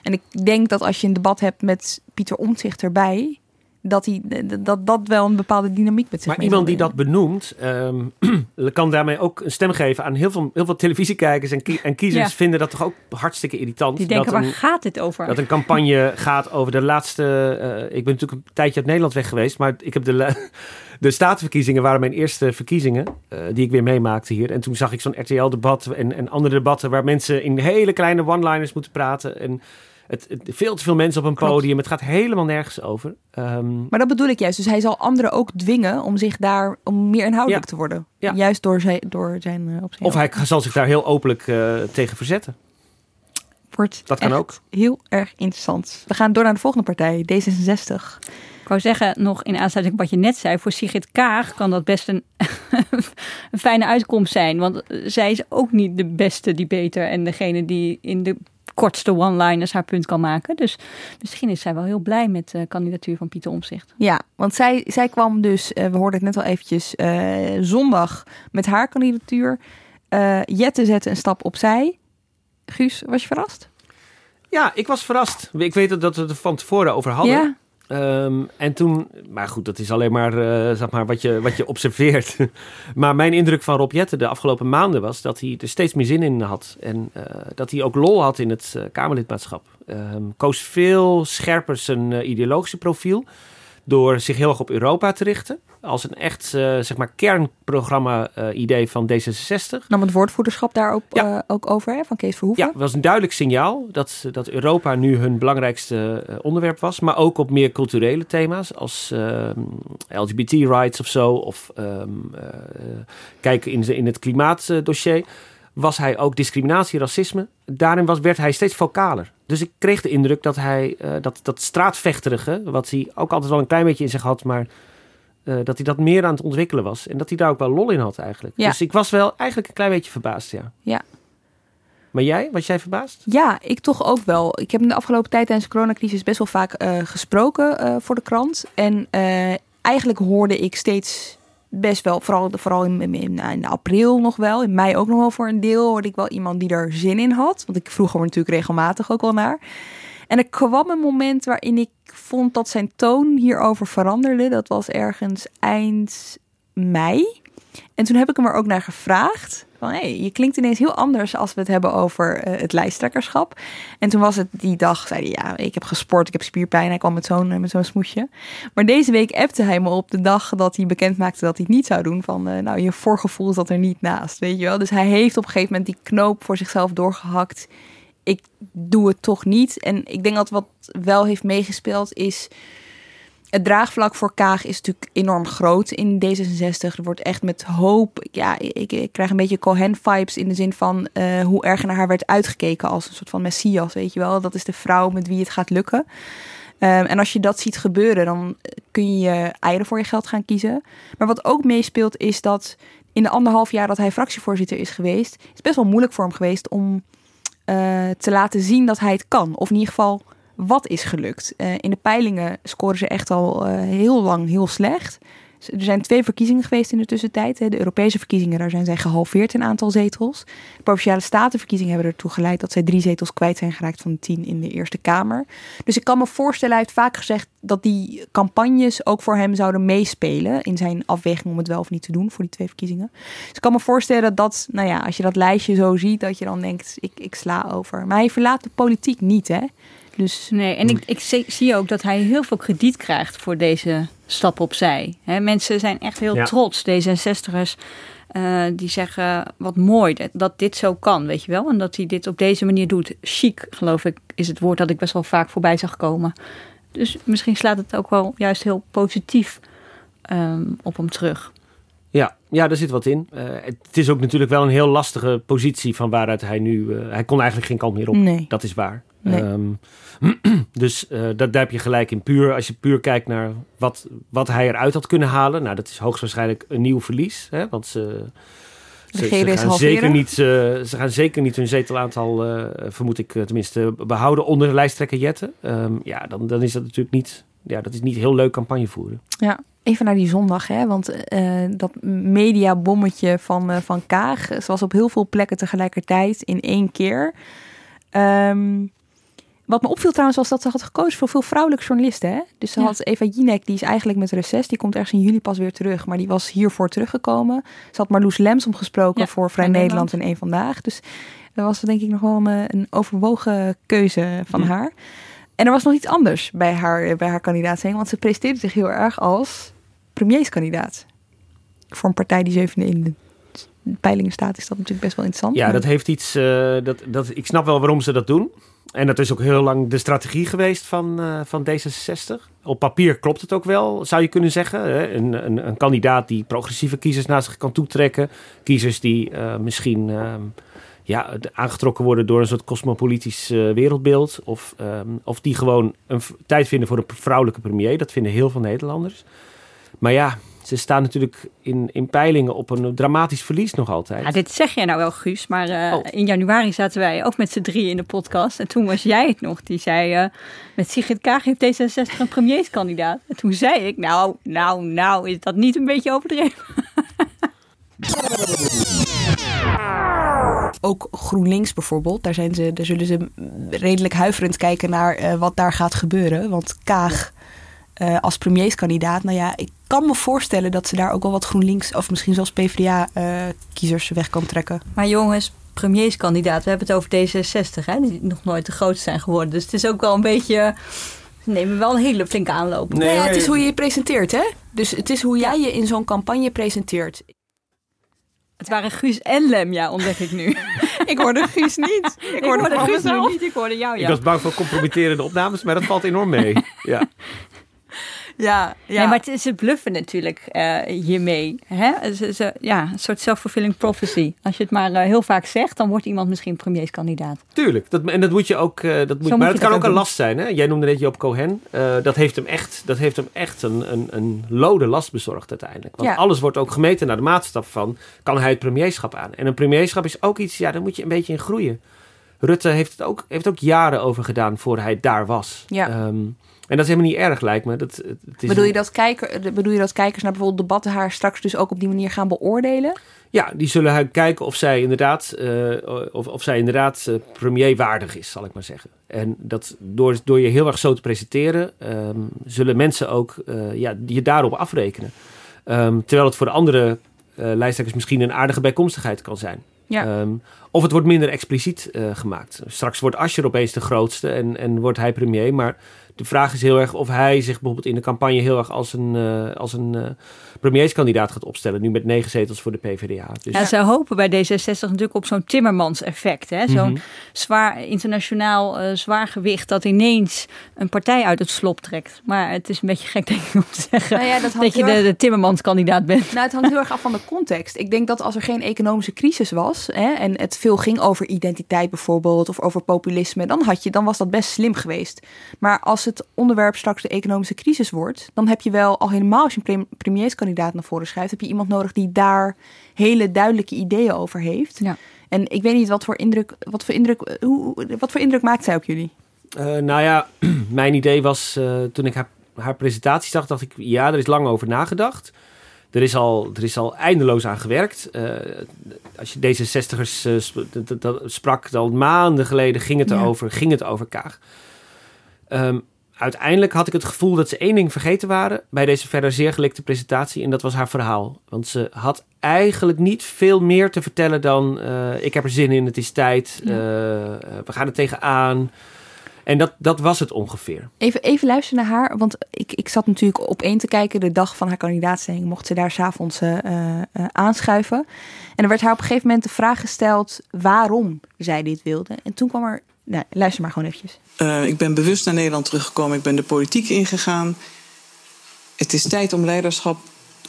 En ik denk dat als je een debat hebt met Pieter Omtzigt erbij, dat, hij, dat dat wel een bepaalde dynamiek met zich Maar iemand die dat benoemt, ehm, <clears throat> kan daarmee ook een stem geven aan heel veel, heel veel televisiekijkers en, kie- en kiezers Ja. vinden dat toch ook hartstikke irritant. Die denken, dat waar een, gaat dit over? dat een campagne gaat over de laatste. eh, ik ben natuurlijk een tijdje uit Nederland weg geweest, maar ik heb de, <laughs> de statenverkiezingen waren mijn eerste verkiezingen eh, die ik weer meemaakte hier. En toen zag ik zo'n RTL-debat en, en andere debatten waar mensen in hele kleine one-liners moeten praten. En het, het- veel te veel mensen op een Klopt. podium. Het gaat helemaal nergens over. Ehm, Maar dat bedoel ik juist. Dus hij zal anderen ook dwingen om zich daar om meer inhoudelijk Ja. te worden. Ja. Juist door zijn, door zijn eh, op zijn of hij zal zich daar heel openlijk eh, tegen verzetten. wordt Dat kan echt ook. heel erg interessant. We gaan door naar de volgende partij, D66. Ik wou zeggen, nog in aansluiting op wat je net zei, voor Sigrid Kaag kan dat best een, <laughs> een fijne uitkomst zijn. Want eh, zij is ook niet de beste debater en degene die in de kortste one-liners haar punt kan maken. Dus misschien is zij wel heel blij met de kandidatuur van Pieter Omzicht. Ja, want zij, zij kwam dus, eh, we hoorden het net al eventjes, eh, zondag met haar kandidatuur. Eh, Jette zette een stap opzij. Guus, was je verrast? Ja, ik was verrast. Ik weet dat we het er van tevoren over hadden. Ja. Ehm, en toen, maar goed, dat is alleen maar, eh, zeg maar wat, je, wat je observeert. <laughs> maar mijn indruk van Rob Jetten de afgelopen maanden was dat hij er steeds meer zin in had. En eh, dat hij ook lol had in het eh, Kamerlidmaatschap. Ehm, koos veel scherper zijn ideologische profiel. Door zich heel erg op Europa te richten. Als een echt eh, zeg maar kernprogramma-idee van D66. Nam het woordvoerderschap daar ook, eh, ook over, hè, van Kees Verhoeven? Ja, het was een duidelijk signaal dat, dat Europa nu hun belangrijkste eh, onderwerp was. Maar ook op meer culturele thema's als ehm, LGBT-rights of zo. Of ehm, eh, kijken in, in het klimaatdossier. Was hij ook discriminatie, racisme. Daarin was, werd hij steeds vocaler. Dus ik kreeg de indruk dat hij eh, dat, dat straatvechterige, wat hij ook altijd wel een klein beetje in zich had, maar eh, dat hij dat meer aan het ontwikkelen was. En dat hij daar ook wel lol in had eigenlijk. Ja. Dus ik was wel eigenlijk een klein beetje verbaasd, ja. Ja. Maar jij, was jij verbaasd? Ja, ik toch ook wel. Ik heb in de afgelopen tijd tijdens de coronacrisis best wel vaak eh, gesproken eh, voor de krant. En eigenlijk hoorde ik steeds best wel, vooral, vooral in, in, in, april nog wel, in mei ook nog wel voor een deel, hoorde ik wel iemand die er zin in had. Want ik vroeg er natuurlijk regelmatig ook wel naar. En er kwam een moment waarin ik vond dat zijn toon hierover veranderde. Dat was ergens eind mei. En toen heb ik hem er ook naar gevraagd. Van, hey, je klinkt ineens heel anders als we het hebben over eh, het lijsttrekkerschap. En toen was het die dag, zei hij, ja, ik heb gesport, ik heb spierpijn. Hij kwam met zo'n met zo'n smoesje. Maar deze week appte hij me op de dag dat hij bekend maakte dat hij het niet zou doen. Van, eh, nou, je voorgevoel zat er niet naast, weet je wel. Dus hij heeft op een gegeven moment die knoop voor zichzelf doorgehakt. Ik doe het toch niet. En ik denk dat wat wel heeft meegespeeld is het draagvlak voor Kaag is natuurlijk enorm groot in D66. Er wordt echt met hoop. Ja, ik, ik krijg een beetje Cohen-vibes in de zin van eh, hoe erg naar haar werd uitgekeken als een soort van messias, weet je wel. Dat is de vrouw met wie het gaat lukken. Ehm, en als je dat ziet gebeuren, dan kun je je eieren voor je geld gaan kiezen. Maar wat ook meespeelt is dat in de anderhalf jaar dat hij fractievoorzitter is geweest, is best wel moeilijk voor hem geweest om eh, te laten zien dat hij het kan. Of in ieder geval wat is gelukt. Eh, in de peilingen scoren ze echt al eh, heel lang heel slecht. Er zijn twee verkiezingen geweest in de tussentijd. De Europese verkiezingen, daar zijn zij gehalveerd in aantal zetels. De Provinciale Statenverkiezingen hebben ertoe geleid dat zij drie zetels kwijt zijn geraakt van de tien in de Eerste Kamer. Dus ik kan me voorstellen, hij heeft vaak gezegd dat die campagnes ook voor hem zouden meespelen in zijn afweging om het wel of niet te doen voor die twee verkiezingen. Dus ik kan me voorstellen dat, nou ja, als je dat lijstje zo ziet, dat je dan denkt, ik, ik sla over. Maar hij verlaat de politiek niet, hè? Dus Nee, en ik, ik zie- zie ook dat hij heel veel krediet krijgt voor deze stap opzij. Hè, mensen zijn echt heel Ja. trots, D66'ers. eh, die zeggen, wat mooi dat, dat dit zo kan, weet je wel. En dat hij dit op deze manier doet. Chic, geloof ik, is het woord dat ik best wel vaak voorbij zag komen. Dus misschien slaat het ook wel juist heel positief ehm, op hem terug. Ja, ja, daar zit wat in. Eh, het is ook natuurlijk wel een heel lastige positie van waaruit hij nu... eh, hij kon eigenlijk geen kant meer op. Nee. Dat is waar. Nee. Ehm, <clears throat> dus eh, dat, daar heb je gelijk in. Puur, als je puur kijkt naar wat, wat hij eruit had kunnen halen. Nou, dat is hoogstwaarschijnlijk een nieuw verlies. Hè? Want ze, Ze, ze gaan zeker niet, eh, ze gaan zeker niet hun zetelaantal, eh, vermoed ik tenminste, behouden onder de lijsttrekker Jetten. Ehm, ja, dan, dan is dat natuurlijk niet, ja, dat is niet heel leuk campagne voeren. Ja, even naar die zondag, hè? want eh, dat mediabommetje van, eh, van Kaag, ze was op heel veel plekken tegelijkertijd in één keer. Ehm, wat me opviel trouwens was dat ze had gekozen voor veel vrouwelijke journalisten. Hè? Dus ze Ja. had Eva Jinek, die is eigenlijk met reces, die komt ergens in juli pas weer terug, maar die was hiervoor teruggekomen. Ze had Marloes Lemsom gesproken Ja, voor Vrij Nederland en Eén Vandaag. Dus dat was denk ik nog wel een, eh, een overwogen keuze van Ja. haar. En er was nog iets anders bij haar, bij haar kandidaatstelling, want ze presenteerde zich heel erg als premierskandidaat. Voor een partij die zevende in de peilingen staat, is dat natuurlijk best wel interessant. Ja, Maar- dat heeft iets. eh, dat, dat, ik snap wel waarom ze dat doen. En dat is ook heel lang de strategie geweest van, eh, van D66. Op papier klopt het ook wel, zou je kunnen zeggen. Hè? Een, een, een kandidaat die progressieve kiezers naar zich kan toetrekken. Kiezers die eh, misschien ehm, ja, aangetrokken worden door een soort cosmopolitisch eh, wereldbeeld. Of, ehm, of die gewoon een tijd vinden voor een vrouwelijke premier. Dat vinden heel veel Nederlanders. Maar ja, ze staan natuurlijk in, in peilingen op een dramatisch verlies nog altijd. Ja, dit zeg jij nou wel, Guus. Maar eh, Oh. in januari zaten wij ook met z'n drie in de podcast. En toen was jij het nog. Die zei, eh, met Sigrid Kaag heeft D66 een premierskandidaat. En toen zei ik, nou, nou, nou, is dat niet een beetje overdreven? <laughs> ook GroenLinks bijvoorbeeld, daar, zijn ze, daar zullen ze redelijk huiverend kijken naar eh, wat daar gaat gebeuren. Want Kaag eh, als premierskandidaat, nou ja, ik kan me voorstellen dat ze daar ook wel wat GroenLinks of misschien zelfs PvdA-kiezers weg kan trekken. Maar jongens, premierskandidaat, we hebben het over D66, hè, die nog nooit de grootste zijn geworden. Dus het is ook wel een beetje, ze nemen wel een hele flinke aanloop. nou ja, het is hoe je je presenteert, hè? Dus het is hoe jij je in zo'n campagne presenteert. Het waren Guus en Lem, ja, ontdek ik nu. <laughs> ik hoorde Guus niet. Ik, Ik hoorde vooral Guus niet, ik hoorde jou, Ik ja. was bang voor compromitterende opnames, maar dat valt enorm mee. <laughs> Ja. Ja, ja. Nee, maar het is ze bluffen natuurlijk eh, hiermee. Hè? Ze, ze- ja, een soort self-fulfilling prophecy. Als je het maar eh, heel vaak zegt, dan wordt iemand misschien premierskandidaat. Tuurlijk, dat, en dat moet je ook. eh, dat moet, moet maar het dat kan ook een doen. last zijn. Hè? Jij noemde net Joop Cohen. Eh, dat heeft hem echt, dat heeft hem echt een, een, een lode last bezorgd uiteindelijk. Want Ja. alles wordt ook gemeten naar de maatstaf van. Kan hij het premierschap aan? En een premierschap is ook iets, ja, daar moet je een beetje in groeien. Rutte heeft het ook, heeft ook jaren over gedaan voor hij daar was. Ja. Ehm, en dat is helemaal niet erg, lijkt me. Dat, het is Bedoel je, dat kijker, bedoel je dat kijkers naar bijvoorbeeld debatten haar straks dus ook op die manier gaan beoordelen? Ja, die zullen kijken of zij inderdaad, eh, of, of zij inderdaad eh, premierwaardig is, zal ik maar zeggen. En dat door, door je heel erg zo te presenteren, ehm, zullen mensen ook eh, ja, je daarop afrekenen. Ehm, terwijl het voor de andere lijsttrekkers misschien een aardige bijkomstigheid kan zijn. Ja. Ehm, of het wordt minder expliciet gemaakt. Straks wordt Asscher opeens de grootste en, en wordt hij premier. Maar de vraag is heel erg of hij zich bijvoorbeeld in de campagne heel erg als een, eh, als een eh, premierskandidaat gaat opstellen. Nu met negen zetels voor de PvdA. Dus Ja, ze hopen bij D66 natuurlijk op zo'n Timmermans-effect. hè? Zo'n Mhm. zwaar internationaal eh, zwaar gewicht dat ineens een partij uit het slop trekt. Maar het is een beetje gek denk ik om te zeggen Nou ja, dat je de, de Timmermans-kandidaat bent. Nou, het hangt heel erg af van de context. Ik denk dat als er geen economische crisis was hè, en het veel ging over identiteit bijvoorbeeld of over populisme, dan, had je, dan was dat best slim geweest. Maar als het onderwerp straks de economische crisis wordt, dan heb je wel al helemaal als je een prem- premierskandidaat naar voren schrijft, heb je iemand nodig die daar hele duidelijke ideeën over heeft. Ja. En ik weet niet wat voor indruk, wat voor indruk, hoe, wat voor indruk maakt zij op jullie? Eh, nou ja, <clears throat> mijn idee was eh, toen ik haar, haar presentatie zag, dacht ik, ja, er is lang over nagedacht. Er is al, er is al eindeloos aan gewerkt. Eh, als je D66ers eh, sp- dat- dat- dat sprak, al maanden geleden ging het Ja. erover, ging het over Kaag. Ehm, uiteindelijk had ik het gevoel dat ze één ding vergeten waren bij deze verder zeer gelikte presentatie. En dat was haar verhaal. Want ze had eigenlijk niet veel meer te vertellen dan... eh, ik heb er zin in, het is tijd, Ja. eh, eh, we gaan er tegenaan. En dat, dat was het ongeveer. Even, even luisteren naar haar, want ik, ik zat natuurlijk op één te kijken. De dag van haar kandidaatstelling mocht ze daar s'avonds eh, aanschuiven. En er werd haar op een gegeven moment de vraag gesteld waarom zij dit wilde. En toen kwam er, nou, luister maar gewoon eventjes. Eh, ik ben bewust naar Nederland teruggekomen. Ik ben de politiek ingegaan. Het is tijd om leiderschap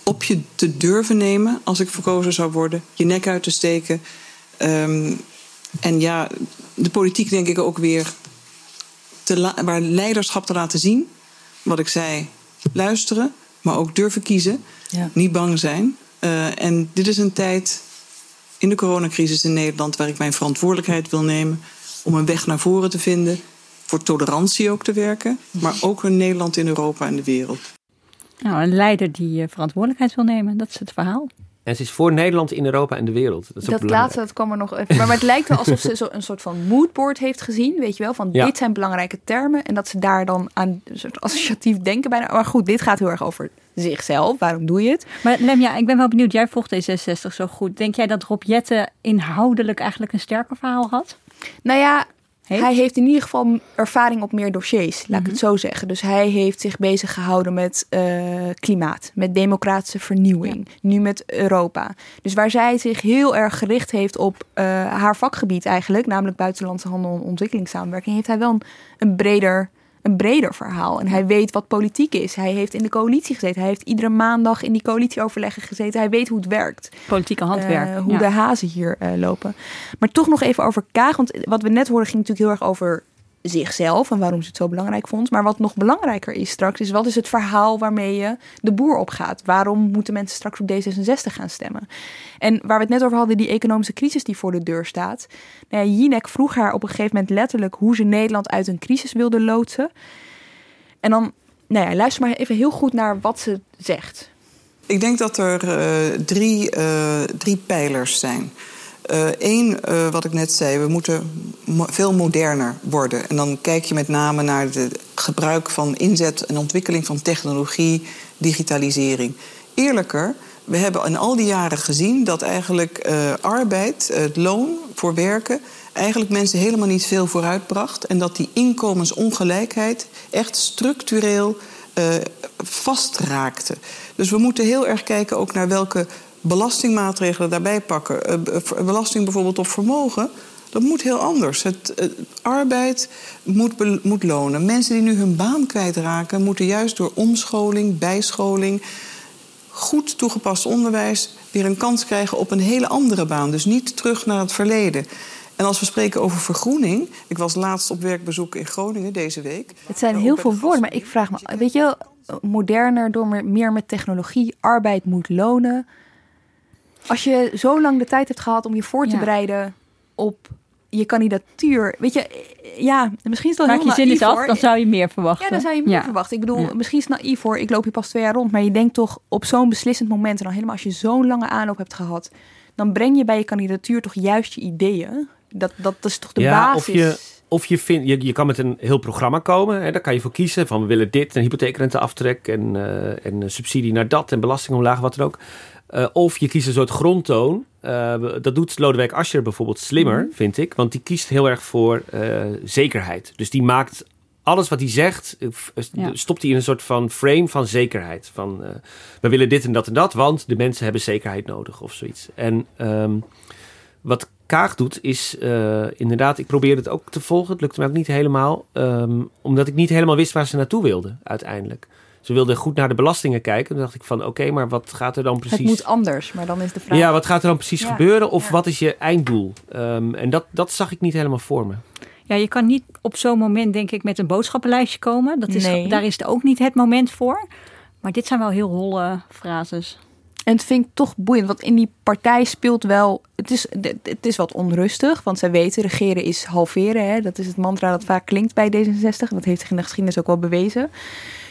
op je te durven nemen als ik verkozen zou worden. Je nek uit te steken. Ehm, en ja, de politiek denk ik ook weer te waar leiderschap te laten zien. Wat ik zei, luisteren, maar ook durven kiezen. Ja. Niet bang zijn. Eh, en dit is een tijd in de coronacrisis in Nederland, waar ik mijn verantwoordelijkheid wil nemen om een weg naar voren te vinden, voor tolerantie ook te werken, maar ook een Nederland in Europa en de wereld. Nou, een leider die eh, verantwoordelijkheid wil nemen, dat is het verhaal. En ze is voor Nederland in Europa en de wereld. Dat, is Dat laatste, dat kwam er nog even. Maar, maar het lijkt wel alsof ze zo een soort van moodboard heeft gezien. Weet je wel, van Ja. dit zijn belangrijke termen. En dat ze daar dan aan een soort associatief denken bijna. Maar goed, dit gaat heel erg over zichzelf. Waarom doe je het? Maar Lem, ja, ik ben wel benieuwd. Jij volgt D66 zo goed. Denk jij dat Rob Jetten inhoudelijk eigenlijk een sterker verhaal had? Nou ja, Heeft? hij heeft in ieder geval ervaring op meer dossiers, laat Mhm. ik het zo zeggen. Dus hij heeft zich bezig gehouden met eh, klimaat, met democratische vernieuwing, nu met Europa. Dus waar zij zich heel erg gericht heeft op eh, haar vakgebied eigenlijk, namelijk buitenlandse handel en ontwikkelingssamenwerking, heeft hij wel een, een breder een breder verhaal. En hij weet wat politiek is. Hij heeft in de coalitie gezeten. Hij heeft iedere maandag in die coalitieoverleggen gezeten. Hij weet hoe het werkt. Politieke handwerk. Eh, hoe ja. de hazen hier eh, lopen. Maar toch nog even over Kaag. Want wat we net hoorden ging natuurlijk heel erg over zichzelf en waarom ze het zo belangrijk vond. Maar wat nog belangrijker is straks, is wat is het verhaal waarmee je de boer opgaat? Waarom moeten mensen straks op D66 gaan stemmen? En waar we het net over hadden, die economische crisis die voor de deur staat. Nou ja, Jinek vroeg haar op een gegeven moment letterlijk hoe ze Nederland uit een crisis wilde loodsen. En dan, nou ja, luister maar even heel goed naar wat ze zegt. Ik denk dat er eh, drie, eh, drie pijlers zijn. Eén, wat ik net zei, we moeten mo- veel moderner worden. En dan kijk je met name naar het gebruik van inzet en ontwikkeling van technologie, digitalisering. Eerlijker, we hebben in al die jaren gezien dat eigenlijk eh, arbeid, het loon voor werken, eigenlijk mensen helemaal niet veel vooruitbracht. En dat die inkomensongelijkheid echt structureel eh, vastraakte. Dus we moeten heel erg kijken ook naar welke belastingmaatregelen daarbij pakken. Eh, belasting bijvoorbeeld op vermogen. Dat moet heel anders. Het, eh, arbeid moet, be- moet lonen. Mensen die nu hun baan kwijtraken, moeten juist door omscholing, bijscholing, goed toegepast onderwijs weer een kans krijgen op een hele andere baan. Dus niet terug naar het verleden. En als we spreken over vergroening. Ik was laatst op werkbezoek in Groningen deze week. Het zijn heel veel woorden, maar ik vraag me, weet je, wel, moderner, door meer met technologie, arbeid moet lonen. Als je zo lang de tijd hebt gehad om je voor te Ja. bereiden op je kandidatuur, weet je, ja, misschien is dat Maak heel je zin eens af, dan zou je meer verwachten. Ja, dan zou je meer Ja. verwachten. Ik bedoel, Ja. misschien is het naïef hoor. Ik loop hier pas twee jaar rond. Maar je denkt toch op zo'n beslissend moment... en dan helemaal als je zo'n lange aanloop hebt gehad... dan breng je bij je kandidatuur toch juist je ideeën. Dat, dat is toch de ja, basis. Of je, of je, vindt, je, je kan met een heel programma komen. Hè, daar kan je voor kiezen van we willen dit, een hypotheekrenteaftrek en, eh, en een subsidie naar dat en belasting omlaag, wat dan ook. Eh, of je kiest een soort grondtoon. Eh, dat doet Lodewijk Asscher bijvoorbeeld slimmer, Mhm. vind ik. Want die kiest heel erg voor eh, zekerheid. Dus die maakt alles wat hij zegt, Ja. stopt hij in een soort van frame van zekerheid. Van we willen dit en dat en dat, want de mensen hebben zekerheid nodig of zoiets. En ehm, wat Kaag doet is inderdaad, ik probeerde het ook te volgen. Het lukte me ook niet helemaal, ehm, omdat ik niet helemaal wist waar ze naartoe wilden uiteindelijk. Ze wilden goed naar de belastingen kijken. Toen dacht ik van, oké, maar wat gaat er dan precies? Het moet anders, maar dan is de vraag... Ja, wat gaat er dan precies Ja, gebeuren? Of ja. wat is je einddoel? Ehm, en dat, dat zag ik niet helemaal voor me. Ja, je kan niet op zo'n moment, denk ik, met een boodschappenlijstje komen. Dat is, Nee. Daar is het ook niet het moment voor. Maar dit zijn wel heel holle frases. En het vind ik toch boeiend, want in die partij speelt wel... Het is, het is wat onrustig, want zij weten, regeren is halveren. Hè? Dat is het mantra dat vaak klinkt bij D66. Dat heeft zich in de geschiedenis ook wel bewezen.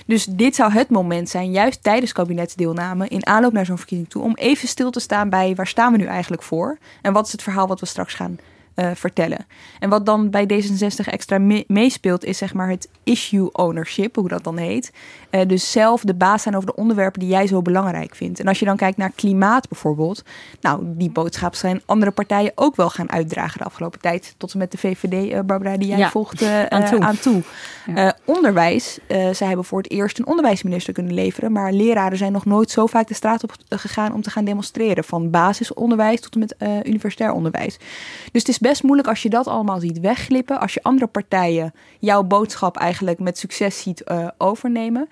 Dus dit zou het moment zijn, juist tijdens kabinetsdeelname... in aanloop naar zo'n verkiezing toe... om even stil te staan bij waar staan we nu eigenlijk voor? En wat is het verhaal wat we straks gaan eh, vertellen? En wat dan bij D66 extra me- meespeelt... is zeg maar het issue ownership, hoe dat dan heet. Eh, dus zelf de baas zijn over de onderwerpen die jij zo belangrijk vindt. En als je dan kijkt naar klimaat bijvoorbeeld... nou, die boodschap zijn andere partijen ook wel gaan uitdragen de afgelopen tijd. Tot en met de VVD, eh, Barbara, die jij Ja, volgt eh, <laughs> aan toe. aan toe. Ja. Onderwijs, zij hebben voor het eerst een onderwijsminister kunnen leveren. Maar leraren zijn nog nooit zo vaak de straat op gegaan om te gaan demonstreren. Van basisonderwijs tot en met universitair onderwijs. Dus het is best moeilijk als je dat allemaal ziet wegglippen. Als je andere partijen jouw boodschap eigenlijk met succes ziet overnemen.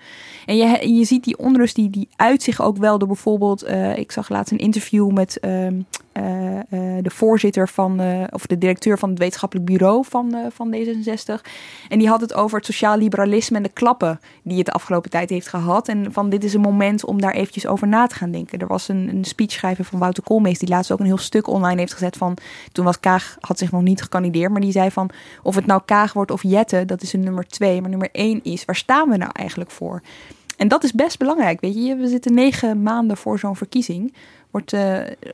En je, je ziet die onrust, die, die uit zich ook wel door bijvoorbeeld... eh, ik zag laatst een interview met ehm, eh, eh, de voorzitter van... of de directeur van het wetenschappelijk bureau van, van D66. En die had het over het sociaal liberalisme en de klappen die het de afgelopen tijd heeft gehad. En van dit is een moment om daar eventjes over na te gaan denken. Er was een, een speechschrijver van Wouter Koolmees die laatst ook een heel stuk online heeft gezet van... Toen was Kaag, had zich nog niet gekandideerd, maar die zei van... Of het nou Kaag wordt of Jette, dat is een nummer twee. Maar nummer één is, waar staan we nou eigenlijk voor? En dat is best belangrijk, weet je. We zitten negen maanden voor zo'n verkiezing. Wordt, uh,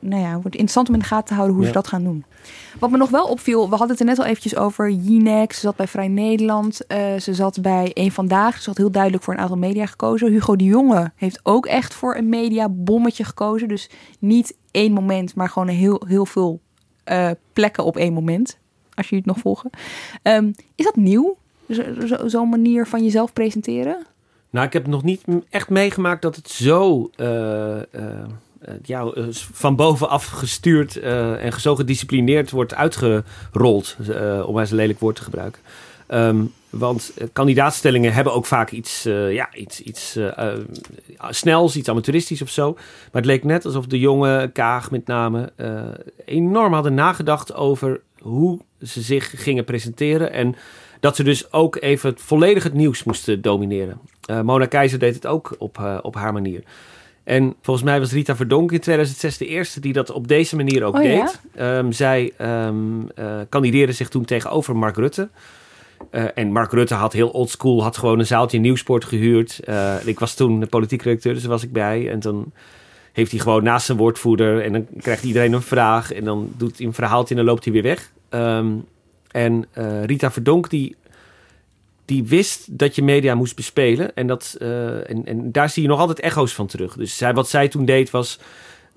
nou ja, wordt interessant om in de gaten te houden hoe ze dat gaan doen. Wat me nog wel opviel, we hadden het er net al eventjes over. Jinek, ze zat bij Vrij Nederland. Uh, ze zat bij Eén Vandaag. Ze had heel duidelijk voor een aantal media gekozen. Hugo de Jonge heeft ook echt voor een mediabommetje gekozen. Dus niet één moment, maar gewoon heel, heel veel uh, plekken op één moment. Als jullie het nog volgen. Um, is dat nieuw? Zo'n zo, zo manier van jezelf presenteren? Nou, ik heb nog niet echt meegemaakt dat het zo uh, uh, ja, van bovenaf gestuurd en zo gedisciplineerd wordt uitgerold, om maar eens een lelijk woord te gebruiken. Um, want kandidaatstellingen hebben ook vaak iets, ja, iets, iets snels, iets amateuristisch of zo. Maar het leek net alsof de jonge Kaag met name enorm hadden nagedacht over hoe ze zich gingen presenteren. En dat ze dus ook even volledig het nieuws moesten domineren. Uh, Mona Keizer deed het ook op, uh, op haar manier. En volgens mij was Rita Verdonk in 2006 de eerste die dat op deze manier ook oh, deed. Ja? Um, zij um, uh, kandideerde zich toen tegenover Mark Rutte. en Mark Rutte had heel oldschool, had gewoon een zaaltje Nieuwsport gehuurd. ik was toen de politiek redacteur, dus daar was ik bij. En dan heeft hij gewoon naast zijn woordvoerder en dan krijgt iedereen een vraag. En dan doet hij een verhaaltje en dan loopt hij weer weg. Um, en uh, Rita Verdonk, die, die wist dat je media moest bespelen. En, dat, uh, en, en daar zie je nog altijd echo's van terug. Dus zij, wat zij toen deed was...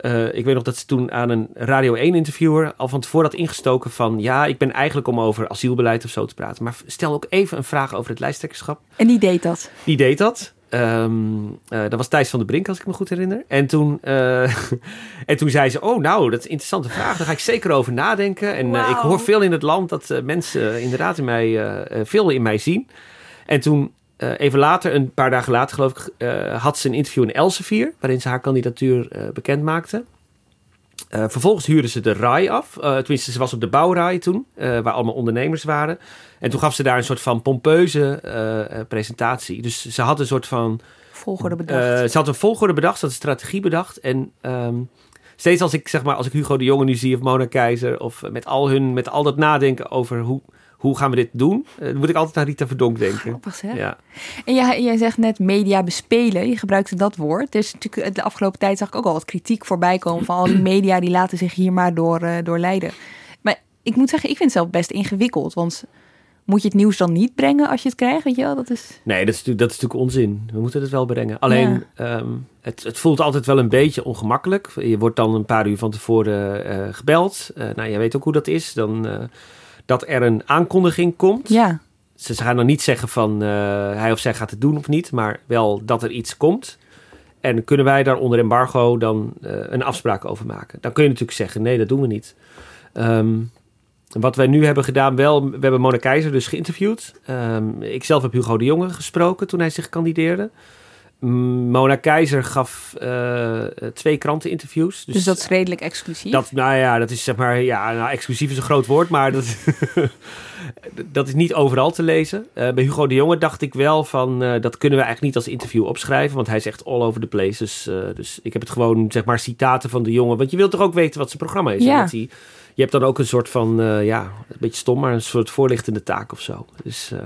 Uh, ik weet nog dat ze toen aan een Radio 1-interviewer al van tevoren had ingestoken van... ja, ik ben eigenlijk om over asielbeleid of zo te praten. Maar stel ook even een vraag over het lijsttrekkerschap. En die deed dat? Die deed dat. Um, uh, dat was Thijs van de Brink, als ik me goed herinner. En toen, uh, <laughs> en toen zei ze: Oh, nou, dat is een interessante vraag. Daar ga ik zeker over nadenken. En wow. uh, ik hoor veel in het land dat mensen inderdaad in mij, veel in mij zien. En toen, even later, een paar dagen later, geloof ik, had ze een interview in Elsevier. waarin ze haar kandidatuur bekend maakte. Uh, vervolgens huurden ze de RAI af. Uh, tenminste, ze was op de bouwraai toen, uh, waar allemaal ondernemers waren. En toen gaf ze daar een soort van pompeuze presentatie. Dus ze had een soort van... Volgorde bedacht. ze had een volgorde bedacht, ze had een strategie bedacht. En um, steeds als ik, zeg maar, als ik Hugo de Jonge nu zie of Mona Keizer... of met al, hun, met al dat nadenken over hoe, hoe gaan we dit doen? Dan moet ik altijd aan Rita Verdonk denken. Grappig, hè? Ja. En jij, jij zegt net media bespelen. Je gebruikte dat woord. Dus natuurlijk de afgelopen tijd zag ik ook al wat kritiek voorbij komen van al die media die laten zich hier maar door, uh, door leiden. Maar ik moet zeggen, ik vind het zelf best ingewikkeld. Want moet je het nieuws dan niet brengen als je het krijgt? Weet je wel? Dat is... Nee, dat is, dat is natuurlijk onzin. We moeten het wel brengen. Alleen, ja. um, het, het, voelt altijd wel een beetje ongemakkelijk. Je wordt dan een paar uur van tevoren uh, gebeld. Uh, nou, je weet ook hoe dat is. Dan dat er een aankondiging komt. Ja. Ze gaan dan niet zeggen van uh, hij of zij gaat het doen of niet, maar wel dat er iets komt. En kunnen wij daar onder embargo dan uh, een afspraak over maken? Dan kun je natuurlijk zeggen, nee, dat doen we niet. Um, wat wij nu hebben gedaan, wel, we hebben Mona Keizer dus geïnterviewd. Um, ik zelf heb Hugo de Jonge gesproken toen hij zich kandideerde. Mona Keizer gaf uh, twee kranteninterviews. Dus, dus dat is redelijk exclusief? Dat, nou ja, dat is zeg maar, ja, nou, exclusief is een groot woord, maar dat, <laughs> dat is niet overal te lezen. Uh, bij Hugo de Jonge dacht ik wel van, uh, dat kunnen we eigenlijk niet als interview opschrijven, want hij is echt all over the place. Dus, dus ik heb het gewoon, zeg maar, citaten van de jongen, want je wilt toch ook weten wat zijn programma is. Ja. Hij, je hebt dan ook een soort van, uh, ja, een beetje stom, maar een soort voorlichtende taak of zo. Dus, uh,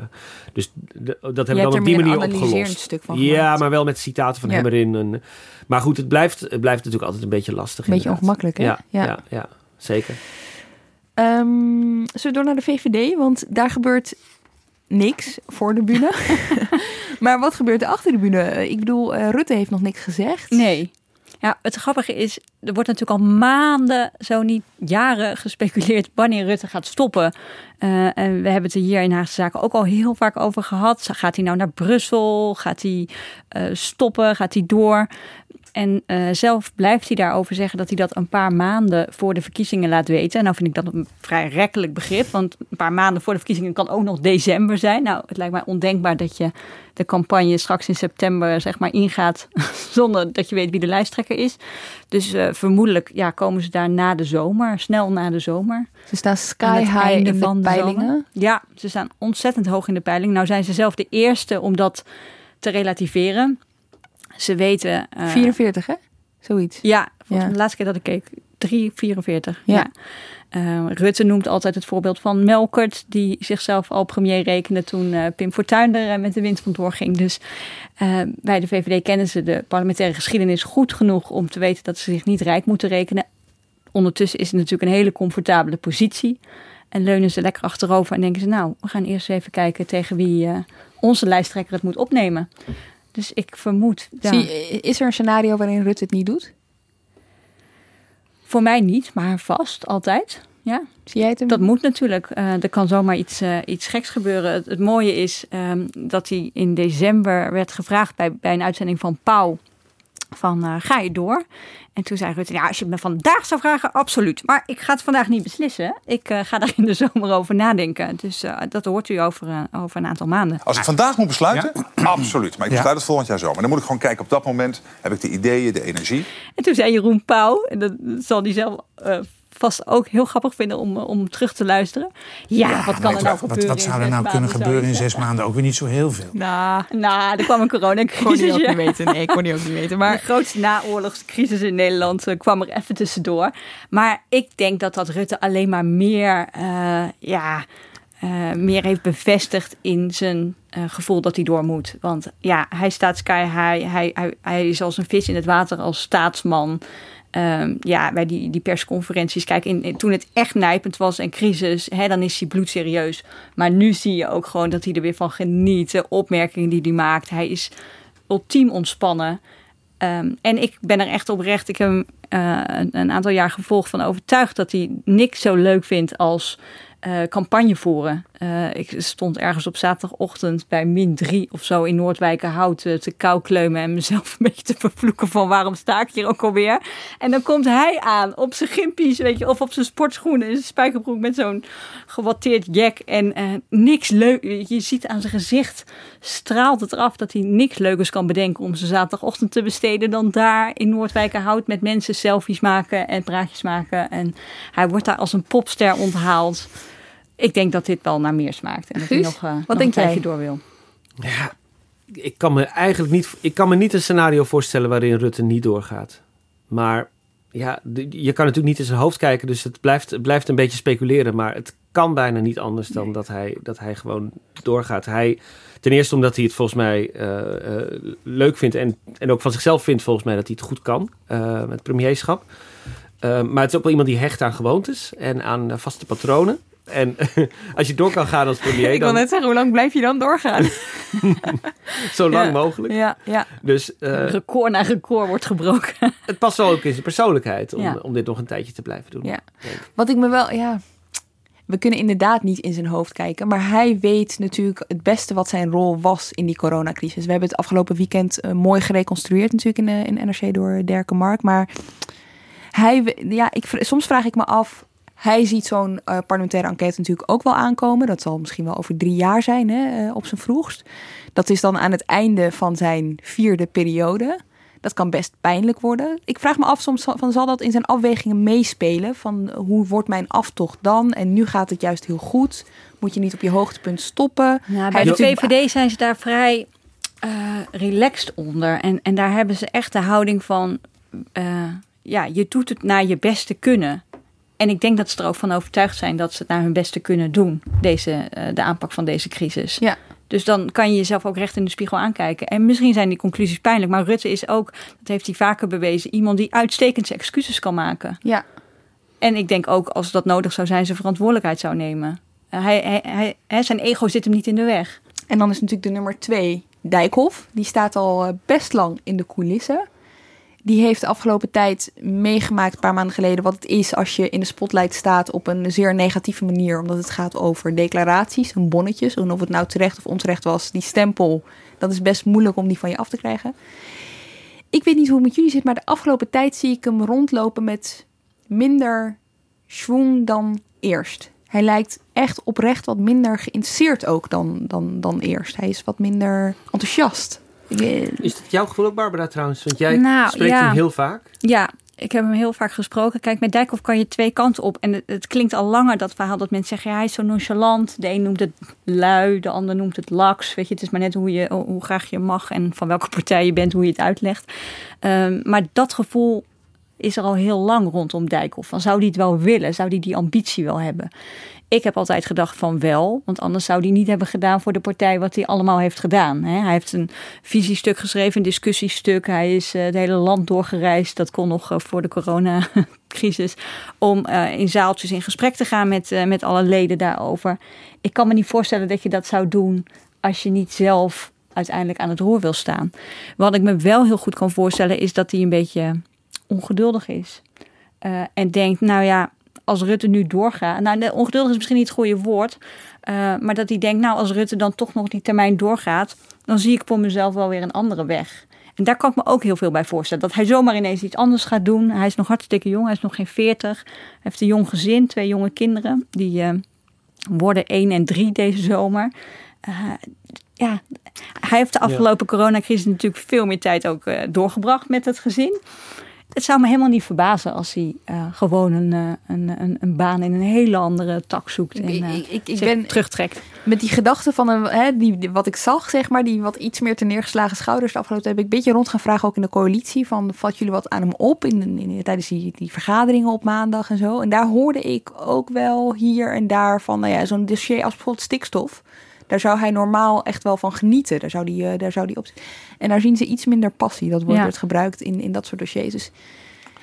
dus dat hebben we dan op die manier opgelost. Stuk van ja, gemaakt. maar wel met citaten van ja. hem erin. En, maar goed, het blijft, het blijft natuurlijk altijd een beetje lastig. Een beetje inderdaad. ongemakkelijk, hè? Ja, ja. ja, ja zeker. Um, zullen we door naar de VVD? Want daar gebeurt niks voor de bühne. <laughs> <laughs> maar wat gebeurt er achter de bühne? Ik bedoel, uh, Rutte heeft nog niks gezegd. Nee. Ja, het grappige is, er wordt natuurlijk al maanden, zo niet jaren gespeculeerd wanneer Rutte gaat stoppen. Uh, en we hebben het er hier in Haagse Zaken ook al heel vaak over gehad. Gaat hij nou naar Brussel? Gaat hij uh, stoppen? Gaat hij door? En uh, zelf blijft hij daarover zeggen dat hij dat een paar maanden voor de verkiezingen laat weten. En nou vind ik dat een vrij rekkelijk begrip, want een paar maanden voor de verkiezingen kan ook nog december zijn. Nou, het lijkt mij ondenkbaar dat je de campagne straks in september zeg maar ingaat <laughs> zonder dat je weet wie de lijsttrekker is. Dus uh, vermoedelijk ja, komen ze daar na de zomer, snel na de zomer. Ze staan sky high in de, de peilingen. Ja, ze staan ontzettend hoog in de peiling. Nou zijn ze zelf de eerste om dat te relativeren. Ze weten... Uh, 44 hè? Zoiets. Ja, ja. de laatste keer dat ik keek. 3,44. Ja. ja. Uh, Rutte noemt altijd het voorbeeld van Melkert, die zichzelf al premier rekende toen uh, Pim Fortuyn er uh, met de wind vandoor ging. Dus bij de VVD kennen ze de parlementaire geschiedenis goed genoeg om te weten dat ze zich niet rijk moeten rekenen. Ondertussen is het natuurlijk een hele comfortabele positie. En leunen ze lekker achterover en denken ze, nou, we gaan eerst even kijken tegen wie onze lijsttrekker het moet opnemen. Dus ik vermoed. Ja. Zie, is er een scenario waarin Rutte het niet doet? Voor mij niet, maar vast, altijd. Ja. Zie jij het hem? Dat moet natuurlijk. Uh, er kan zomaar iets, uh, iets geks gebeuren. Het, het mooie is um, dat hij in december werd gevraagd bij, bij een uitzending van Pauw van uh, ga je door? En toen zei Rutte, ja, als je me vandaag zou vragen, absoluut. Maar ik ga het vandaag niet beslissen. Ik uh, ga daar in de <laughs> zomer over nadenken. Dus uh, dat hoort u over, over een aantal maanden. Als ik vandaag moet besluiten, ja? absoluut. Maar ik besluit het volgend jaar zomer. Dan moet ik gewoon kijken, op dat moment heb ik de ideeën, de energie. En toen zei Jeroen Pauw, en dat zal hij zelf vast ook heel grappig vinden om, om terug te luisteren. Ja, wat kan er nou gebeuren? Wat, wat zou er nou kunnen gebeuren in zes maanden? Ook weer niet zo heel veel. <laughs> Nou, nou er kwam een coronacrisis. Kon je ook niet weten. Nee, kon je ook niet weten. Maar de grootste naoorlogscrisis in Nederland uh, kwam er even tussendoor. Maar ik denk dat dat Rutte alleen maar meer, uh, ja, uh, meer heeft bevestigd in zijn gevoel dat hij door moet. Want ja, hij staat sky high. Hij, hij, hij is als een vis in het water als staatsman. Um, ja, bij die, die persconferenties. Kijk, in, toen het echt nijpend was en crisis, hè, dan is hij bloedserieus. Maar nu zie je ook gewoon dat hij er weer van geniet. De opmerkingen die hij maakt. Hij is ultiem ontspannen. Um, en ik ben er echt oprecht. Ik heb hem uh, een, een, aantal jaar gevolgd van overtuigd dat hij niks zo leuk vindt als uh, campagne voeren. Uh, ik stond ergens op zaterdagochtend bij min 3 of zo in Noordwijkerhout uh, te koukleumen en mezelf <laughs> een beetje te vervloeken van waarom sta ik hier ook alweer. En dan komt hij aan op zijn gimpies, weet je, of op zijn sportschoenen in zijn spijkerbroek met zo'n gewatteerd jack en niks leuk. Je ziet aan zijn gezicht straalt het eraf dat hij niks leukers kan bedenken om zijn zaterdagochtend te besteden dan daar in Noordwijkerhout met mensen selfies maken en praatjes maken. En hij wordt daar als een popster onthaald. Ik denk dat dit wel naar meer smaakt. En dat hij nog, uh, wat nog denk een jij? door wil. Ja, ik kan me eigenlijk niet, ik kan me niet een scenario voorstellen waarin Rutte niet doorgaat. Maar ja, je kan natuurlijk niet in zijn hoofd kijken, dus het blijft, het blijft een beetje speculeren. Maar het kan bijna niet anders dan dat, hij, dat hij gewoon doorgaat. Hij, ten eerste omdat hij het volgens mij uh, uh, leuk vindt en, en ook van zichzelf vindt volgens mij dat hij het goed kan uh, met premierschap. maar het is ook wel iemand die hecht aan gewoontes en aan vaste patronen. En <laughs> als je door kan gaan als premier... Ik wil net zeggen, hoe lang blijf je dan doorgaan? <laughs> Zo lang mogelijk. Ja, ja. Dus, uh, record na record wordt gebroken. <laughs> het past wel ook in zijn persoonlijkheid om, om dit nog een tijdje te blijven doen. Ja. Wat ik me wel... Ja, we kunnen inderdaad niet in zijn hoofd kijken. Maar hij weet natuurlijk het beste wat zijn rol was in die coronacrisis. We hebben het afgelopen weekend uh, mooi gereconstrueerd natuurlijk in, uh, in NRC door Derke Mark. Maar hij, ja, ik, soms vraag ik me af hij ziet zo'n uh, parlementaire enquête natuurlijk ook wel aankomen. Dat zal misschien wel over drie jaar zijn, hè, uh, op zijn vroegst. Dat is dan aan het einde van zijn vierde periode. Dat kan best pijnlijk worden. Ik vraag me af soms van zal dat in zijn afwegingen meespelen? Van hoe wordt mijn aftocht dan? En nu gaat het juist heel goed. Moet je niet op je hoogtepunt stoppen? Nou, bij de VVD zijn ze daar vrij uh, relaxed onder. En, en daar hebben ze echt de houding van... ja, je doet het naar je beste kunnen. En ik denk dat ze er ook van overtuigd zijn dat ze het naar hun beste kunnen doen, deze, uh, de aanpak van deze crisis. Ja. Dus dan kan je jezelf ook recht in de spiegel aankijken. En misschien zijn die conclusies pijnlijk, maar Rutte is ook, dat heeft hij vaker bewezen, iemand die uitstekend zijn excuses kan maken. Ja. En ik denk ook, als dat nodig zou zijn, zijn verantwoordelijkheid zou nemen. Uh, hij, hij, hij, zijn ego zit hem niet in de weg. En dan is natuurlijk de nummer twee, Dijkhoff. Die staat al eh, best lang in de coulissen die heeft de afgelopen tijd meegemaakt, een paar maanden geleden, wat het is als je in de spotlight staat op een zeer negatieve manier. Omdat het gaat over declaraties en bonnetjes. En of het nou terecht of onterecht was, die stempel, dat is best moeilijk om die van je af te krijgen. Ik weet niet hoe het met jullie zit, maar de afgelopen tijd zie ik hem rondlopen met minder schwung dan eerst. Hij lijkt echt oprecht wat minder geïnteresseerd ook dan, dan, dan eerst. Hij is wat minder enthousiast. Is dat jouw gevoel ook, Barbara, trouwens? Want jij Nou, spreekt ja. hem heel vaak. Ja, ik heb hem heel vaak gesproken. Kijk, met Dijkhoff kan je twee kanten op. En het, het klinkt al langer, dat verhaal, dat mensen zeggen... Ja, hij is zo nonchalant. De een noemt het lui, de ander noemt het laks. Weet je, het is maar net hoe, je, hoe graag je mag... en van welke partij je bent, hoe je het uitlegt. Ehm, maar dat gevoel is er al heel lang rondom Dijkhoff. Van, zou die het wel willen? Zou die die ambitie wel hebben? Ik heb altijd gedacht van wel, want anders zou hij niet hebben gedaan voor de partij wat hij allemaal heeft gedaan. Hij heeft een visiestuk geschreven, een discussiestuk. Hij is eh, het hele land doorgereisd. Dat kon nog eh, voor de coronacrisis. Om eh, in zaaltjes in gesprek te gaan met, met alle leden daarover. Ik kan me niet voorstellen dat je dat zou doen als je niet zelf uiteindelijk aan het roer wil staan. Wat ik me wel heel goed kan voorstellen is dat hij een beetje ongeduldig is. Eh, en denkt, nou ja, als Rutte nu doorgaat. Nou, de- ongeduldig is misschien niet het goede woord. eh, maar dat hij denkt, nou, als Rutte dan toch nog die termijn doorgaat. dan zie ik voor mezelf wel weer een andere weg. En daar kan ik me ook heel veel bij voorstellen. Dat hij zomaar ineens iets anders gaat doen. Hij is nog hartstikke jong, hij is nog geen 40. Hij heeft een jong gezin, twee jonge kinderen. Die eh, worden 1 en 3 deze zomer. Ja, hij heeft de afgelopen coronacrisis natuurlijk veel meer tijd ook doorgebracht met het gezin. Het zou me helemaal niet verbazen als hij eh, gewoon een, eh, een, een, een baan in een hele andere tak zoekt en eh, ik, ik, ik zich ben terugtrekt. met die gedachte van een, hè, die, die- wat ik zag, zeg maar, die wat iets meer te neergeslagen schouders de afgelopen heb ik een beetje rond gaan vragen ook in de coalitie van vat jullie wat aan hem op in, in, in- tijdens die, die vergaderingen op maandag en zo. En daar hoorde ik ook wel hier en daar van, nou ja, zo'n dossier als bijvoorbeeld stikstof. Daar zou hij normaal echt wel van genieten. Daar zou die, eh, daar zou die op. En daar zien ze iets minder passie. Dat wordt Ja. gebruikt in, in dat soort dossiers. Dus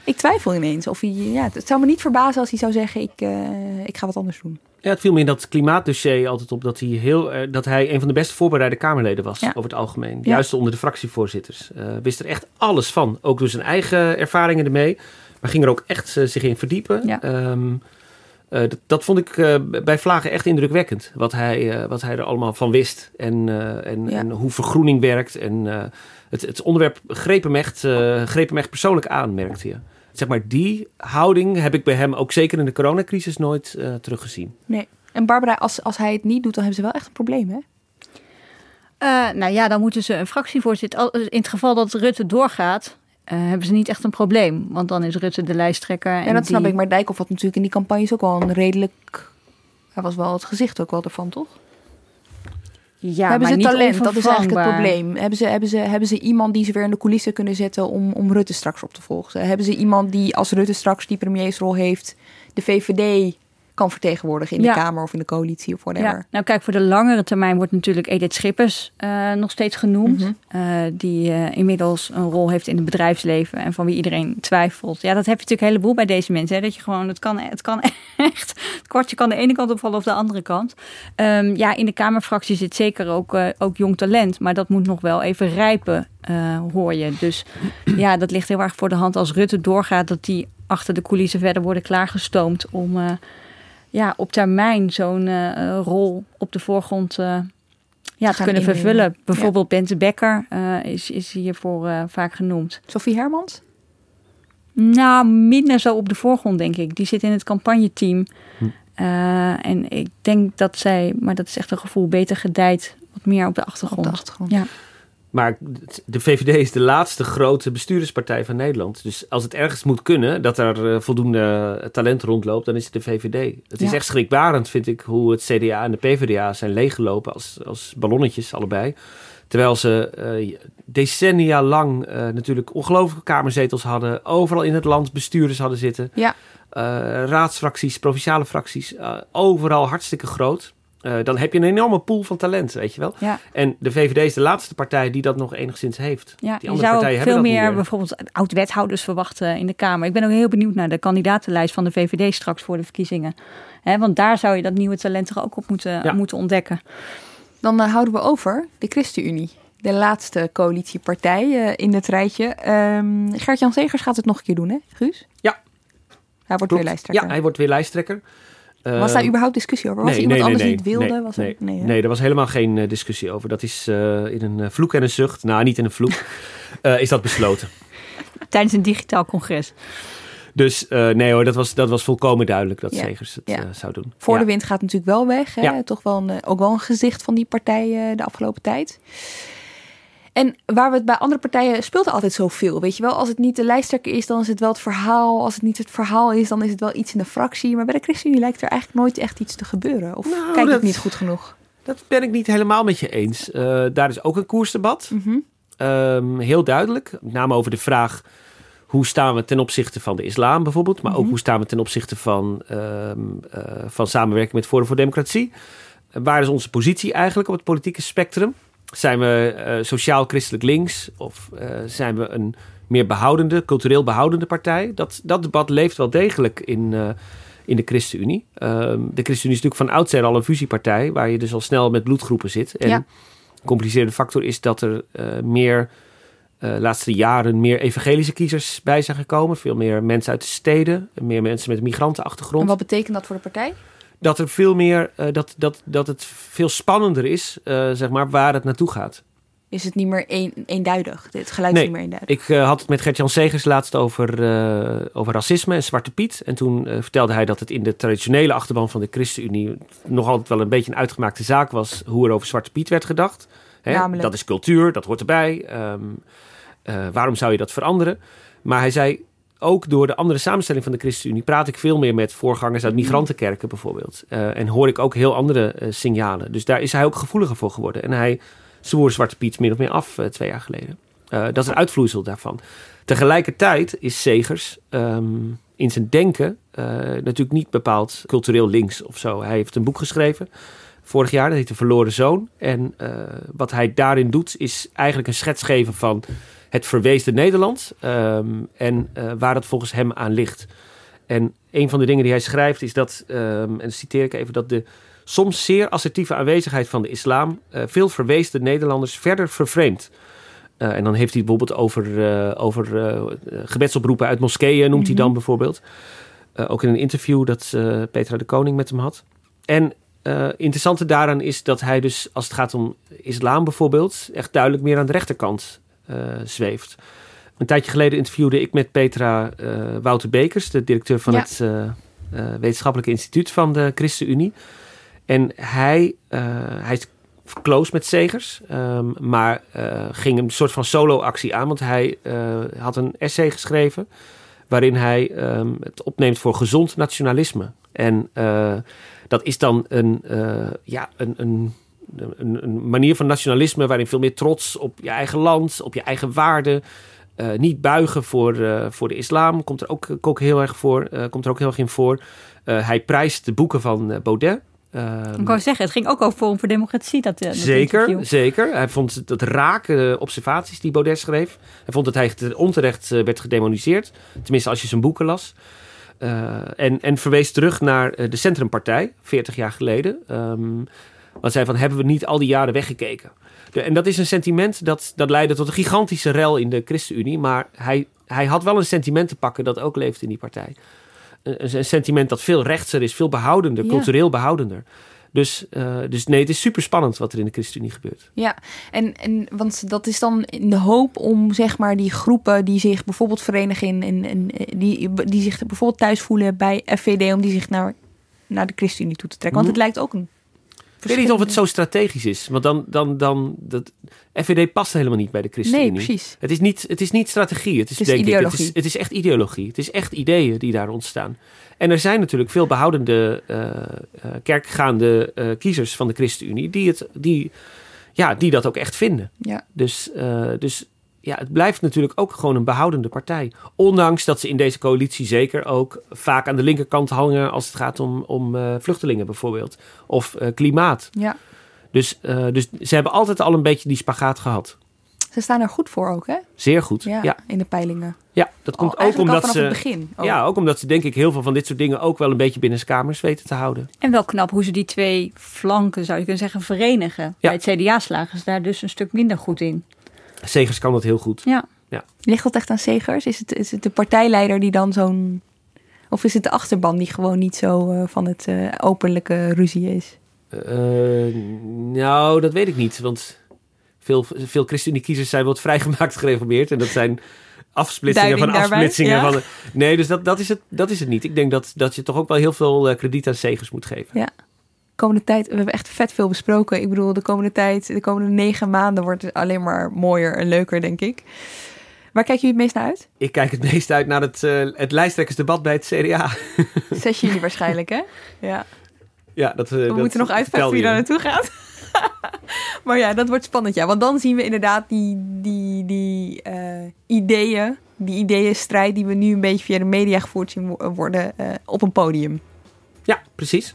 ik twijfel ineens of hij. Ja, het zou me niet verbazen als hij zou zeggen: ik, eh, ik ga wat anders doen. Ja, het viel me in dat klimaatdossier altijd op dat hij, heel, eh, dat hij een van de best voorbereide Kamerleden was Ja. over het algemeen. Ja. Juist onder de fractievoorzitters. Eh, wist er echt alles van. Ook door zijn eigen ervaringen ermee. Maar ging er ook echt zich in verdiepen. Ja. Ehm, eh, dat, dat vond ik eh, bij Vlagen echt indrukwekkend. Wat hij, eh, wat hij er allemaal van wist. En, eh, en, Ja. en hoe vergroening werkt. En eh, het, het onderwerp greep hem, echt, eh, greep hem echt persoonlijk aan, merkte je. Zeg maar, die houding heb ik bij hem ook zeker in de coronacrisis nooit eh, teruggezien. Nee. En Barbara, als, als hij het niet doet, dan hebben ze wel echt een probleem, hè? Eh, nou ja, dan moeten ze een fractievoorzitter. In het geval dat Rutte doorgaat, eh, hebben ze niet echt een probleem. Want dan is Rutte de lijsttrekker. En, En dat snap ik. Maar Dijkhoff had natuurlijk in die campagnes ook wel een redelijk... Hij was wel het gezicht ook wel ervan, toch? Ja, hebben maar ze niet talent? Dat is eigenlijk het probleem. Hebben ze, hebben, ze, hebben ze iemand die ze weer in de coulissen kunnen zetten om, om Rutte straks op te volgen? Hebben ze iemand die als Rutte straks die premiersrol heeft, de VVD kan vertegenwoordigen in Ja. de Kamer of in de coalitie of whatever? Ja, nou kijk, voor de langere termijn wordt natuurlijk Edith Schippers eh, nog steeds genoemd. Mhm. Eh, die eh, inmiddels een rol heeft in het bedrijfsleven en van wie iedereen twijfelt. Ja, dat heb je natuurlijk een heleboel bij deze mensen. Hè? Dat je gewoon, het kan, het kan <laughs> echt, het kwartje kan de ene kant opvallen of de andere kant. Ehm, ja, in de Kamerfractie zit zeker ook, ook jong talent, maar dat moet nog wel even rijpen, hoor je. Dus ja, dat ligt heel erg voor de hand als Rutte doorgaat, dat die achter de coulissen verder worden klaargestoomd om... ja, op termijn zo'n eh, rol op de voorgrond eh, ja, te kunnen innemen. vervullen. Bijvoorbeeld Bente Becker eh, is, is hiervoor eh, vaak genoemd. Sophie Hermans? Nou, minder zo op de voorgrond, denk ik. Die zit in het campagneteam. Hm. Eh, en ik denk dat zij, maar dat is echt een gevoel, beter gedijt. Wat meer op de achtergrond. Op de achtergrond. Ja. Maar de VVD is de laatste grote bestuurderspartij van Nederland. Dus als het ergens moet kunnen dat er eh, voldoende talent rondloopt, dan is het de VVD. Het is echt schrikbarend, vind ik, hoe het CDA en de PvdA zijn leeggelopen als, als ballonnetjes allebei. Terwijl ze eh, decennia lang eh, natuurlijk ongelooflijke kamerzetels hadden. Overal in het land bestuurders hadden zitten. Ja. Eh, raadsfracties, provinciale fracties. eh, overal hartstikke groot. Eh, dan heb je een enorme pool van talent, weet je wel. Ja. En de VVD is de laatste partij die dat nog enigszins heeft. Ja, die je andere zou ook partijen veel hebben dat meer bijvoorbeeld oud-wethouders verwachten in de Kamer. Ik ben ook heel benieuwd naar de kandidatenlijst van de VVD straks voor de verkiezingen. Hè, want daar zou je dat nieuwe talent er ook op moeten, Ja. moeten ontdekken. Dan eh, houden we over de ChristenUnie. De laatste coalitiepartij eh, in het rijtje. Ehm Gert-Jan Segers gaat het nog een keer doen, hè, Guus? Ja. Hij wordt Klopt. weer lijsttrekker. Ja, hij wordt weer lijsttrekker. Was daar Eh, überhaupt discussie over? Was er iemand nee, anders nee, die het wilde? Nee, was er, nee, nee, hè? nee, daar was helemaal geen eh, discussie over. Dat is eh, in een eh, vloek en een zucht. Nou, niet in een vloek. <laughs> eh, is dat besloten. Tijdens een digitaal congres. Dus uh, nee hoor, dat was, dat was volkomen duidelijk dat Ja. Segers het Ja. eh, zou doen. Voor Ja. de wind gaat natuurlijk wel weg. Hè? Ja. Toch wel een, eh, ook wel een gezicht van die partij eh, de afgelopen tijd. En waar we het bij andere partijen speelt er altijd zoveel. Weet je wel, als het niet de lijsttrekker is, dan is het wel het verhaal. Als het niet het verhaal is, dan is het wel iets in de fractie. Maar bij de ChristenUnie lijkt er eigenlijk nooit echt iets te gebeuren. Of kijk ik Nou, dat- niet goed genoeg? Dat ben ik niet helemaal met je eens. Eh, daar is ook een koersdebat. Mhm. Ehm, heel duidelijk. Met name over de vraag hoe staan we ten opzichte van de islam bijvoorbeeld. Maar ook Mhm. hoe staan we ten opzichte van, ehm, eh, van samenwerking met Forum voor Democratie. Eh, waar is onze positie eigenlijk op het politieke spectrum? Zijn we eh, sociaal-christelijk links? Of eh, zijn we een meer behoudende, cultureel behoudende partij? Dat, dat debat leeft wel degelijk in, eh, in de ChristenUnie. Ehm, de ChristenUnie is natuurlijk van oudsher al een fusiepartij... waar je dus al snel met bloedgroepen zit. En Ja. een complicerende factor is dat er meer... de laatste jaren meer evangelische kiezers bij zijn gekomen. Veel meer mensen uit de steden. Meer mensen met een migrantenachtergrond En wat betekent dat voor de partij? Dat er veel meer, eh, dat, dat, dat het veel spannender is, eh, zeg maar, waar het naartoe gaat. Is het niet meer een, eenduidig? Het geluid is niet meer eenduidig. ik eh, had het met Gert-Jan Segers laatst over, over racisme en Zwarte Piet. En toen vertelde hij dat het in de traditionele achterban van de ChristenUnie nog altijd wel een beetje een uitgemaakte zaak was hoe er over Zwarte Piet werd gedacht. Hè? Namelijk? Dat is cultuur, dat hoort erbij. Ehm, eh, waarom zou je dat veranderen? Maar hij zei, ook door de andere samenstelling van de ChristenUnie praat ik veel meer met voorgangers uit migrantenkerken bijvoorbeeld. Eh, en hoor ik ook heel andere eh, signalen. Dus daar is hij ook gevoeliger voor geworden. En hij zwoer Zwarte Piet min of meer af eh, twee jaar geleden. Dat is een uitvloeisel daarvan. Tegelijkertijd is Segers ehm, in zijn denken natuurlijk niet bepaald cultureel links of zo. Hij heeft een boek geschreven vorig jaar, dat heet De Verloren Zoon. En wat hij daarin doet, is eigenlijk een schets geven van het verweesde Nederland ehm, en eh, waar het volgens hem aan ligt. En een van de dingen die hij schrijft is dat, ehm, en citeer ik even, dat de soms zeer assertieve aanwezigheid van de islam eh, veel verweesde Nederlanders verder vervreemdt. Eh, en dan heeft hij bijvoorbeeld over, over gebedsoproepen uit moskeeën, noemt hij dan bijvoorbeeld. Eh, ook in een interview dat Petra de Koning met hem had. En interessante daaraan is dat hij dus, als het gaat om islam bijvoorbeeld, echt duidelijk meer aan de rechterkant zweeft. Een tijdje geleden interviewde ik met Petra eh, Wouter Bekers, de directeur van Ja. het eh, eh, Wetenschappelijke Instituut van de ChristenUnie. En hij, eh, hij is close met Segers, ehm, maar eh, ging een soort van solo-actie aan, want hij eh, had een essay geschreven waarin hij ehm, het opneemt voor gezond nationalisme. En eh, dat is dan een, eh, ja, een, een, een, een manier van nationalisme waarin veel meer trots op je eigen land, op je eigen waarden. eh, niet buigen voor, eh, voor de islam komt er ook, ook heel erg voor. eh, komt er ook heel erg in voor. Hij prijst de boeken van Baudet. Ehm, Ik wou zeggen, het ging ook over Forum voor Democratie. Dat, dat Zeker, interview. zeker. Hij vond het- dat rake observaties die Baudet schreef. Hij vond dat hij te- onterecht werd gedemoniseerd. Tenminste, als je zijn boeken las. En, en verwees terug naar de Centrumpartij, 40 jaar geleden. Ehm wat zei van, hebben we niet al die jaren weggekeken? De- en dat is een sentiment dat, dat leidde tot een gigantische rel in de ChristenUnie. Maar hij, hij had wel een sentiment te pakken dat ook leeft in die partij. Een, een sentiment dat veel rechtser is, veel behoudender, Ja. cultureel behoudender. Dus, eh, dus nee, het is super spannend wat er in de ChristenUnie gebeurt. Ja, en, en want dat is dan in de hoop om zeg maar die groepen die zich bijvoorbeeld verenigen in, in, in die, die zich bijvoorbeeld thuis voelen bij FVD, om die zich naar, naar de ChristenUnie toe te trekken. Want het lijkt ook een. Ik weet niet of het zo strategisch is. Want dan, dan, dan dat, FVD past helemaal niet bij de ChristenUnie. Nee, precies. Het is niet, het is niet strategie. Het is, Het is denk ik, het ideologie. is, het is echt ideologie. Het is echt ideeën die daar ontstaan. En er zijn natuurlijk veel behoudende eh, eh, kerkgaande eh, kiezers van de ChristenUnie die, het, die, ja, die dat ook echt vinden. Ja. Dus, dus ja, het blijft natuurlijk ook gewoon een behoudende partij. Ondanks dat ze in deze coalitie zeker ook vaak aan de linkerkant hangen als het gaat om, om eh, vluchtelingen bijvoorbeeld. Of eh, klimaat. Ja. Dus, eh, dus ze hebben altijd al een beetje die spagaat gehad. Ze staan er goed voor ook, hè? Zeer goed. Ja, Ja, in de peilingen. ja dat komt ook omdat vanaf ze. het begin ook. Ja, ook omdat ze denk ik heel veel van dit soort dingen ook wel een beetje binnen kamers weten te houden. En wel knap hoe ze die twee flanken, zou je kunnen zeggen, verenigen. Bij het CDA slagen ze daar dus een stuk minder goed in. Segers kan dat heel goed. Ja. Ja. Ligt dat echt aan Segers? Is het, is het de partijleider die dan zo'n. Of is het de achterban die gewoon niet zo eh, van het eh, openlijke ruzie is? Eh, nou, dat weet ik niet. Want Veel, veel ChristenUnie-kiezers zijn wat vrijgemaakt gereformeerd. En dat zijn afsplitsingen van daarbij, afsplitsingen. ja. Van, nee, dus dat, dat, is het, dat is het niet. Ik denk dat, dat je toch ook wel heel veel krediet aan Segers moet geven. Ja. Komende tijd, we hebben echt vet veel besproken. Ik bedoel, de komende tijd, de komende negen maanden wordt het alleen maar mooier en leuker, denk ik. Waar kijken jullie het meest naar uit? Ik kijk het meest uit naar het, eh, het lijsttrekkersdebat bij het CDA. 6 juli waarschijnlijk, hè? Ja. ja, dat, eh, We dat moeten nog uitvechten wie daar naartoe gaat. <laughs> maar ja, dat wordt spannend, ja. Want dan zien we inderdaad die, die, die eh, ideeën, die ideeënstrijd die we nu een beetje via de media gevoerd zien wo- worden op een podium. Ja, precies.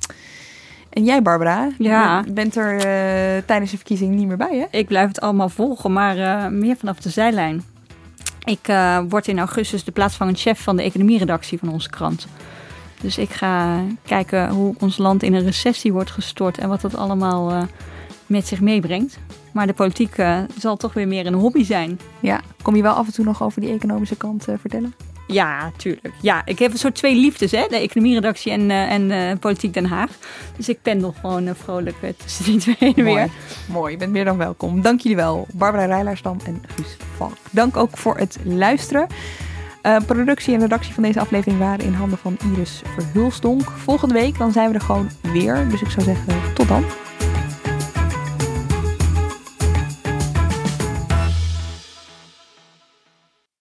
En jij, Barbara, Ja. bent er eh, tijdens de verkiezing niet meer bij, hè? Ik blijf het allemaal volgen, maar eh, meer vanaf de zijlijn. Ik eh, word in augustus de plaatsvangend chef van de economieredactie van onze krant. Dus ik ga kijken hoe ons land in een recessie wordt gestort en wat dat allemaal met zich meebrengt. Maar de politiek zal toch weer meer een hobby zijn. Ja, kom je wel af en toe nog over die economische kant vertellen? Ja, tuurlijk. Ja, ik heb een soort twee liefdes, hè? de economieredactie en, eh, en eh, politiek Den Haag. Dus ik pendel gewoon eh, vrolijk tussen die twee heen Mooi. weer. Mooi, je bent meer dan welkom. Dank jullie wel, Barbara Rijlaarsdam en Guus Valk. Dank ook voor het luisteren. Productie en redactie van deze aflevering waren in handen van Iris Verhulsdonk. Volgende week dan zijn we er gewoon weer. Dus ik zou zeggen, tot dan.